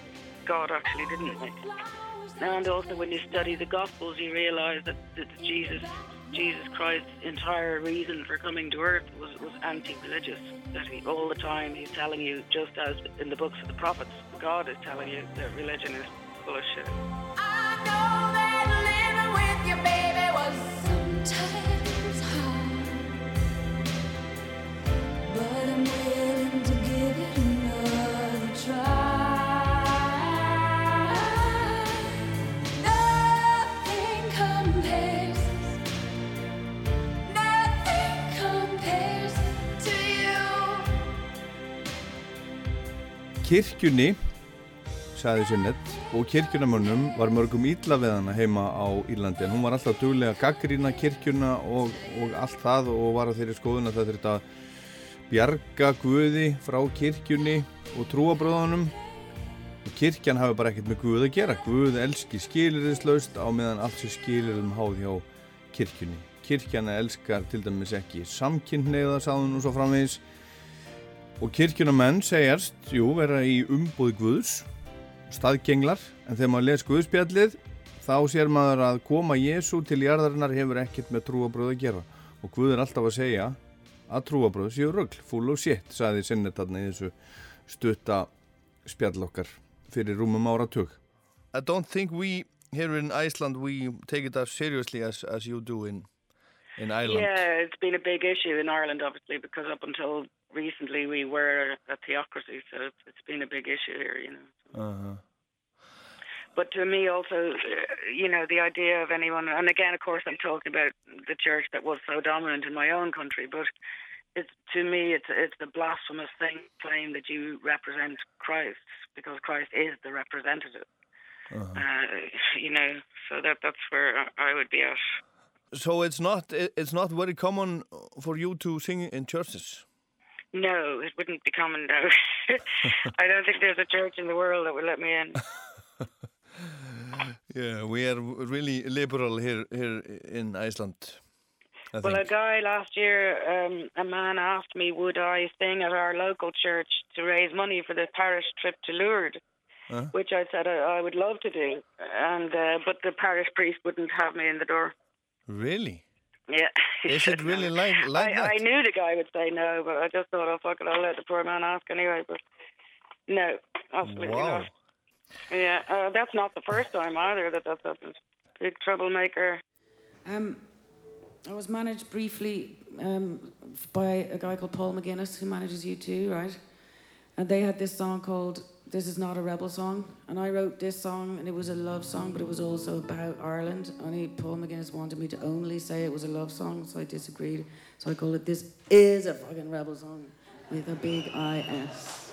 God actually didn't make. And also, when you study the Gospels, you realize that, that Jesus, Jesus Christ's entire reason for coming to earth was, was anti-religious. That he, all the time he's telling you, just as in the books of the prophets, God is telling you that religion is full of shit. Kirkjunni, sagði Sinnett, og kirkjunamönnum var mörgum illa við hana heima á Írlandi. En hún var alltaf duglega að gaggrína kirkjuna og, og allt það og var að þeirri skoðun að það þurfti að bjarga Guði frá kirkjunni og trúabröðunum og kirkjan hafi bara ekkert með Guð að gera. Guð elski skiliriðslaust á meðan allt sem skiliriðum háð hjá kirkjunni. Kirkjana elskar til dæmis ekki samkynnneiða sáðun og svo framvegis. Og kirkjunamenn segjast, jú, vera í umbúði Guðs staðgenglar, en þegar maður les Guðspjallið þá sér maður að koma Jésu til jarðarinnar hefur ekkert með trúabröð að gera. Og Guð er alltaf að segja að trúabröð séu rögl, full of shit sagði sinnet þarna í þessu stutta spjall okkar fyrir rúmum áratug I don't think we here in Iceland we take it as seriously as, as you do in, in Ireland. Yeah, it's been a big issue in Ireland, obviously, because up until recently we were a theocracy, so it's, it's been a big issue here, you know. Uh-huh. But to me, also, you know, the idea of anyone, and again, of course, I'm talking about the church that was so dominant in my own country, but it's to me, it's it's a blasphemous thing claim that you represent Christ because Christ is the representative. Uh-huh. Uh, you know, so that that's where I would be at. So it's not it's not very common for you to sing in churches. No, it wouldn't be common now. <laughs> <laughs> I don't think there's a church in the world that would let me in. <laughs> Yeah, we are really liberal here here in Iceland. I Well, a guy last year, um, a man asked me, would I sing at our local church to raise money for the parish trip to Lourdes, Huh? which I said I, I would love to do, and uh, but the parish priest wouldn't have me in the door. Really? Yeah. <laughs> Is it really like like I, that? I knew the guy would say no, but I just thought, oh fuck it, I'll let the poor man ask anyway. But no, absolutely Wow. not. Yeah, uh, that's not the first time either that that's happened. Big troublemaker. Um, I was managed briefly um, by a guy called Paul McGuinness, who manages you too, right? And they had this song called "This Is Not a Rebel Song," and I wrote this song, and it was a love song, but it was also about Ireland. Only Paul McGuinness wanted me to only say it was a love song, so I disagreed. So I called it "This Is a Fucking Rebel Song" with a big I S.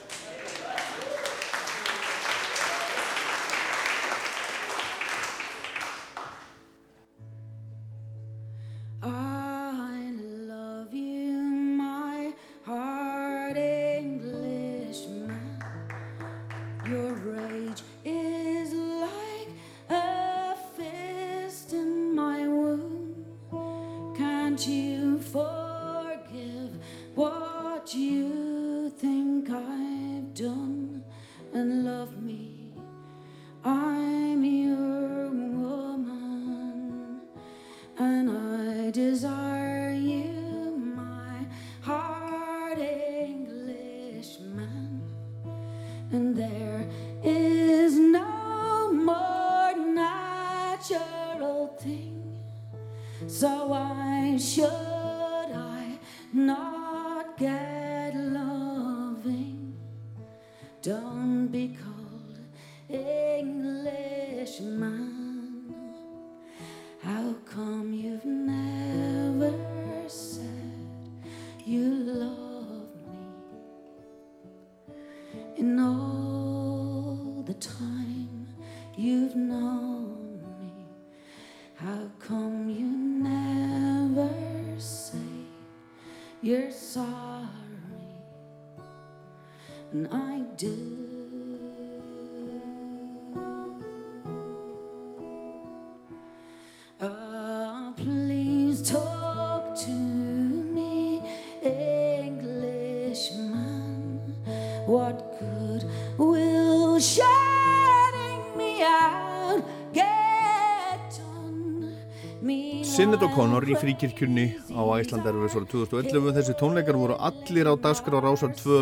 í fríkirkjunni á Æslanderfis árið 2011. Þessi tónleikar voru allir á dagskrá rásar 2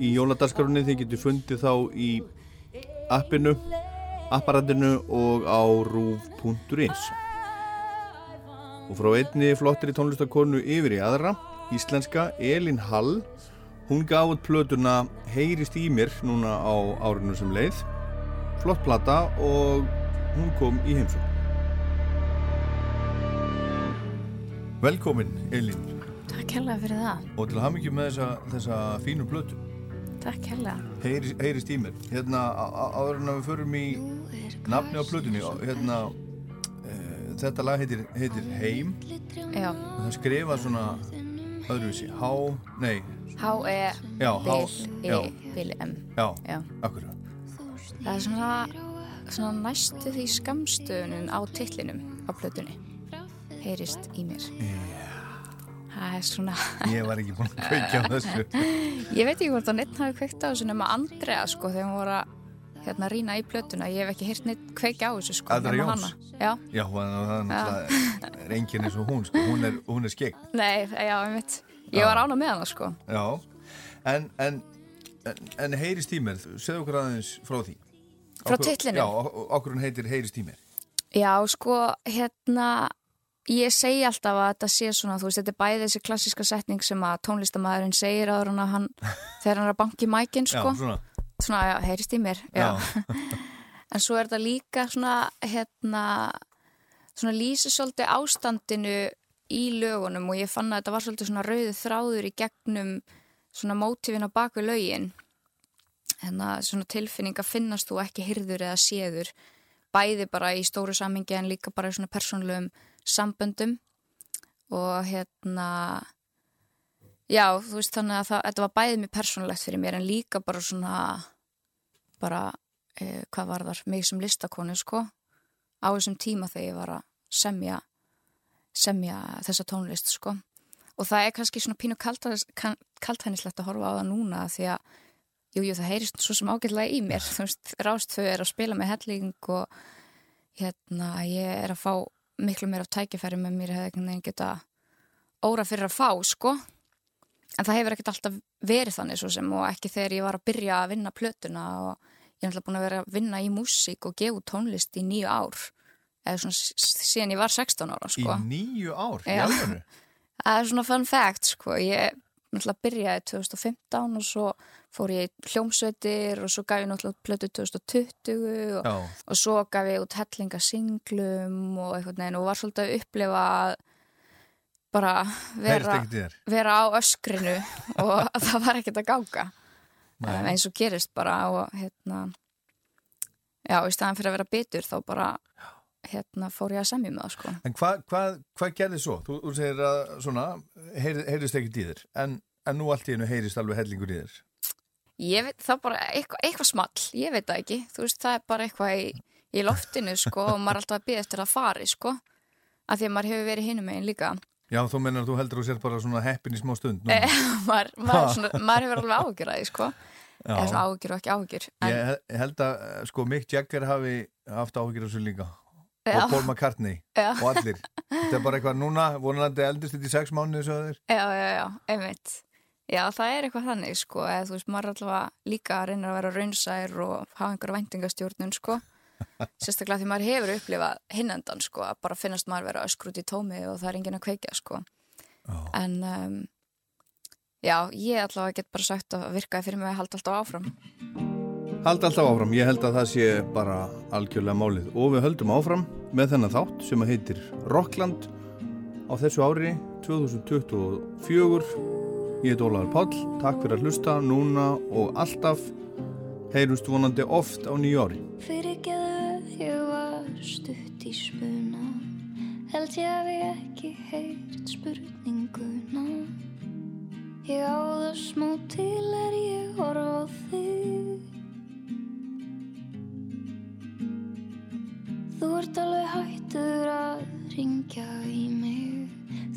í jóladagskráni. Þið getur fundið þá í appinu, apparatinu og á rúf.is. Og frá einni flottri tónlistakonu yfir í aðra, íslenska Elin Hall, hún gaf út plötuna Heyrist í mér núna á árinu sem leið. Flott plata og hún kom í heimsókn. Velkomin Elin Takk hella fyrir það. og til að hafa með þessa, þessa fínu plötu Takk hella. Heyri, heyrist í mér hérna áður en að við förum í nafni á plötunni hérna e, þetta lag heitir, heitir Heim Já. það skrifa svona öðruvísi Há, nei H-E Já, H- bil já. Já, Já. akkur Það er svona, svona næstu því skamstöðunin á titlinum á plötunni. Heyrist í mér. Það er svona... Ég var ekki búin að kveikja á þessu <laughs> Ég veit ekki hvort að neitt hafi kveikt á þessu nema Andrea sko þegar hún voru að hérna rýna í plötuna. Ég hef ekki heyrt neitt kveikja á þessu sko. Andrea nema Jóns? Já. Já, það það er er enginn eins og hún sko. hún er, hún er skegg Nei, já, ég veit. Ég Já. var ána með hana sko. Já, en, en, en, en heyrist í mér, segðu okkur aðeins frá því Frá titlinum? Já, okkur hún heitir heyrist í mér Já, sko, hérna, ég segi alltaf að þetta sé svona, þú veist, þetta er bæði þessi klassíska setning sem að tónlistamæðurinn segir að hann, <laughs> þegar hann er að banki mækin, sko. Já, svona. Svona, já, heyrist í mér, já. <laughs> en svo er þetta líka svona, hérna, svona lýsi svolítið ástandinu í lögunum og ég fann að þetta var svolítið svona rauðu þráður í gegnum svona mótífin á baku lögin. Hérna, svona tilfinning að finnast þú ekki hyrður eða séður, bæði bara í stóru samingi en líka bara í svona persónulegum samböndum og hérna já, þú veist þannig að það, þetta var bæðið mér persónulegt fyrir mér en líka bara svona bara, eh, hvað var þar mig sem listakonu, sko á þessum tíma þegar ég var að semja semja þessa tónlist, sko. Og það er kannski svona pínu kaltænislegt að horfa á það núna því að, jú, jú, það heyrist svo sem ágætlega í mér, <laughs> þú veist, rást þau er að spila með helling og hérna, ég er að fá miklu meira tækifæri með mér hefði einhvern veginn geta óra fyrir að fá, sko. En það hefur ekkert alltaf verið þannig svo sem og ekki þegar ég var að byrja að vinna plötuna og ég er alltaf búin að vera að vinna í músík og gefa tónlist í nýju ár. Eða svona síðan ég var 16 ára, sko. Í nýju ár, Já. <laughs> Það er svona fun fact, sko. Ég náttúrulega byrjaði 2015 og svo fór ég í hljómsveitir og svo gaf ég náttúrulega plötu 2020 og, Já. og svo gaf ég út hellingasinglum og eitthvað neginn og var svolítið að upplifa að bara vera, vera á öskrinu <laughs> og það var ekkert að Nei. um, eins og gerist bara og hérna já, í staðan fyrir að vera bitur þá bara hérna fór ég að semja með það, sko. En hvað hva, hva gerði svo? Þú, þú segir að svona, heyr, heyrist ekkert í þér, en, en nú allt í hennu heyrist alveg hellingur þér. Ég veit, það er bara eitthvað, eitthvað small, ég veit það ekki, þú veist, það er bara eitthvað í, í loftinu, sko, og maður er alltaf að byggja eftir að fari, sko, að því að maður hefur verið hinum megin líka. Já, þú mennar að þú heldur að þú sér bara svona heppin í smá stund. <laughs> Eh, maður, maður, svona, maður hefur alveg því, sko, áhugjur og ekki áhugjur. En, Ég he- held að sko Mick Jagger hafi haft áhugir af þessu líka Já. og Paul McCartney Já. og allir þetta er bara eitthvað núna, vonandi eldist þetta í sex mánuði svo þeir já, já, já, einmitt. Já, það er eitthvað þannig, sko, eða þú veist, maður er alltaf líka að reyna að vera raunsær og hafa einhverja væntingastjórnun, sko, <laughs> sérstaklega því maður hefur upplifað hinnendan, sko, að bara finnast maður vera öskur út í tómi og það er enginn að kveikja, sko. En, um, já, ég allavega get bara sagt að virkaði fyrir mig að halda alltaf áfram. Hald alltaf áfram, ég held að það sé bara algjörlega málið. Og við höldum áfram með þennan þátt sem að heitir Rockland á þessu ári 2024 Ég heit Ólaður Páll, takk fyrir að hlusta núna og alltaf. Heyrumst vonandi oft á nýju ári. Fyrirgeðu, ég var stutt í spuna Held ég að ég ekki heyrt spurninguna. Ég á það smá til er ég horf á þig ert alveg hættur að ringja í mig.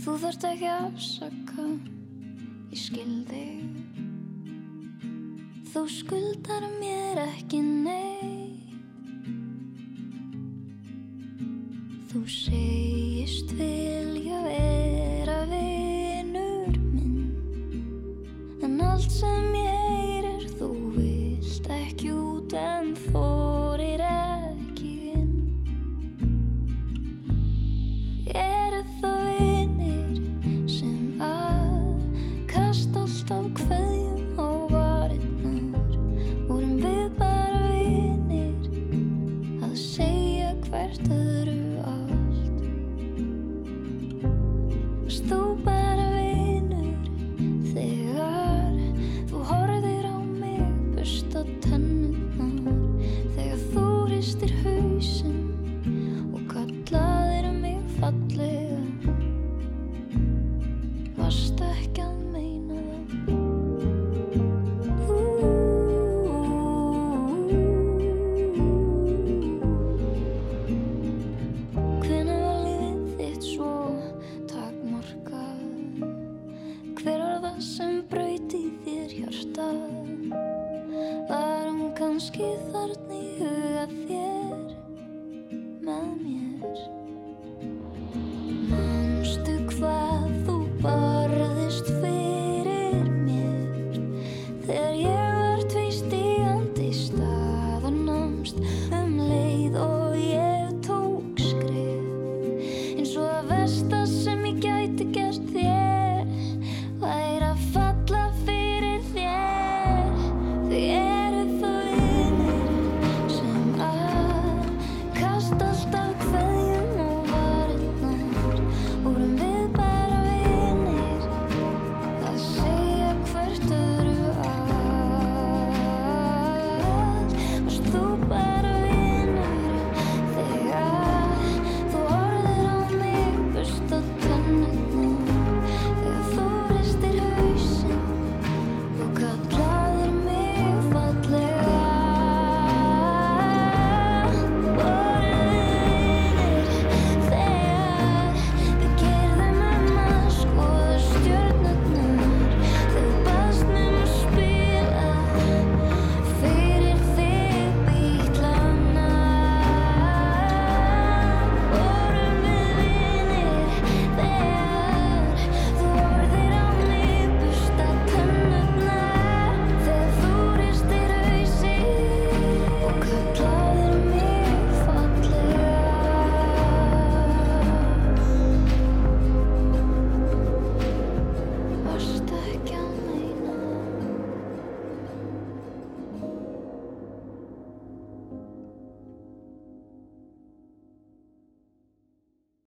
Þú þarft ekki að afsaka, ég skil þig. Þú skuldar mér ekki nei Þú segist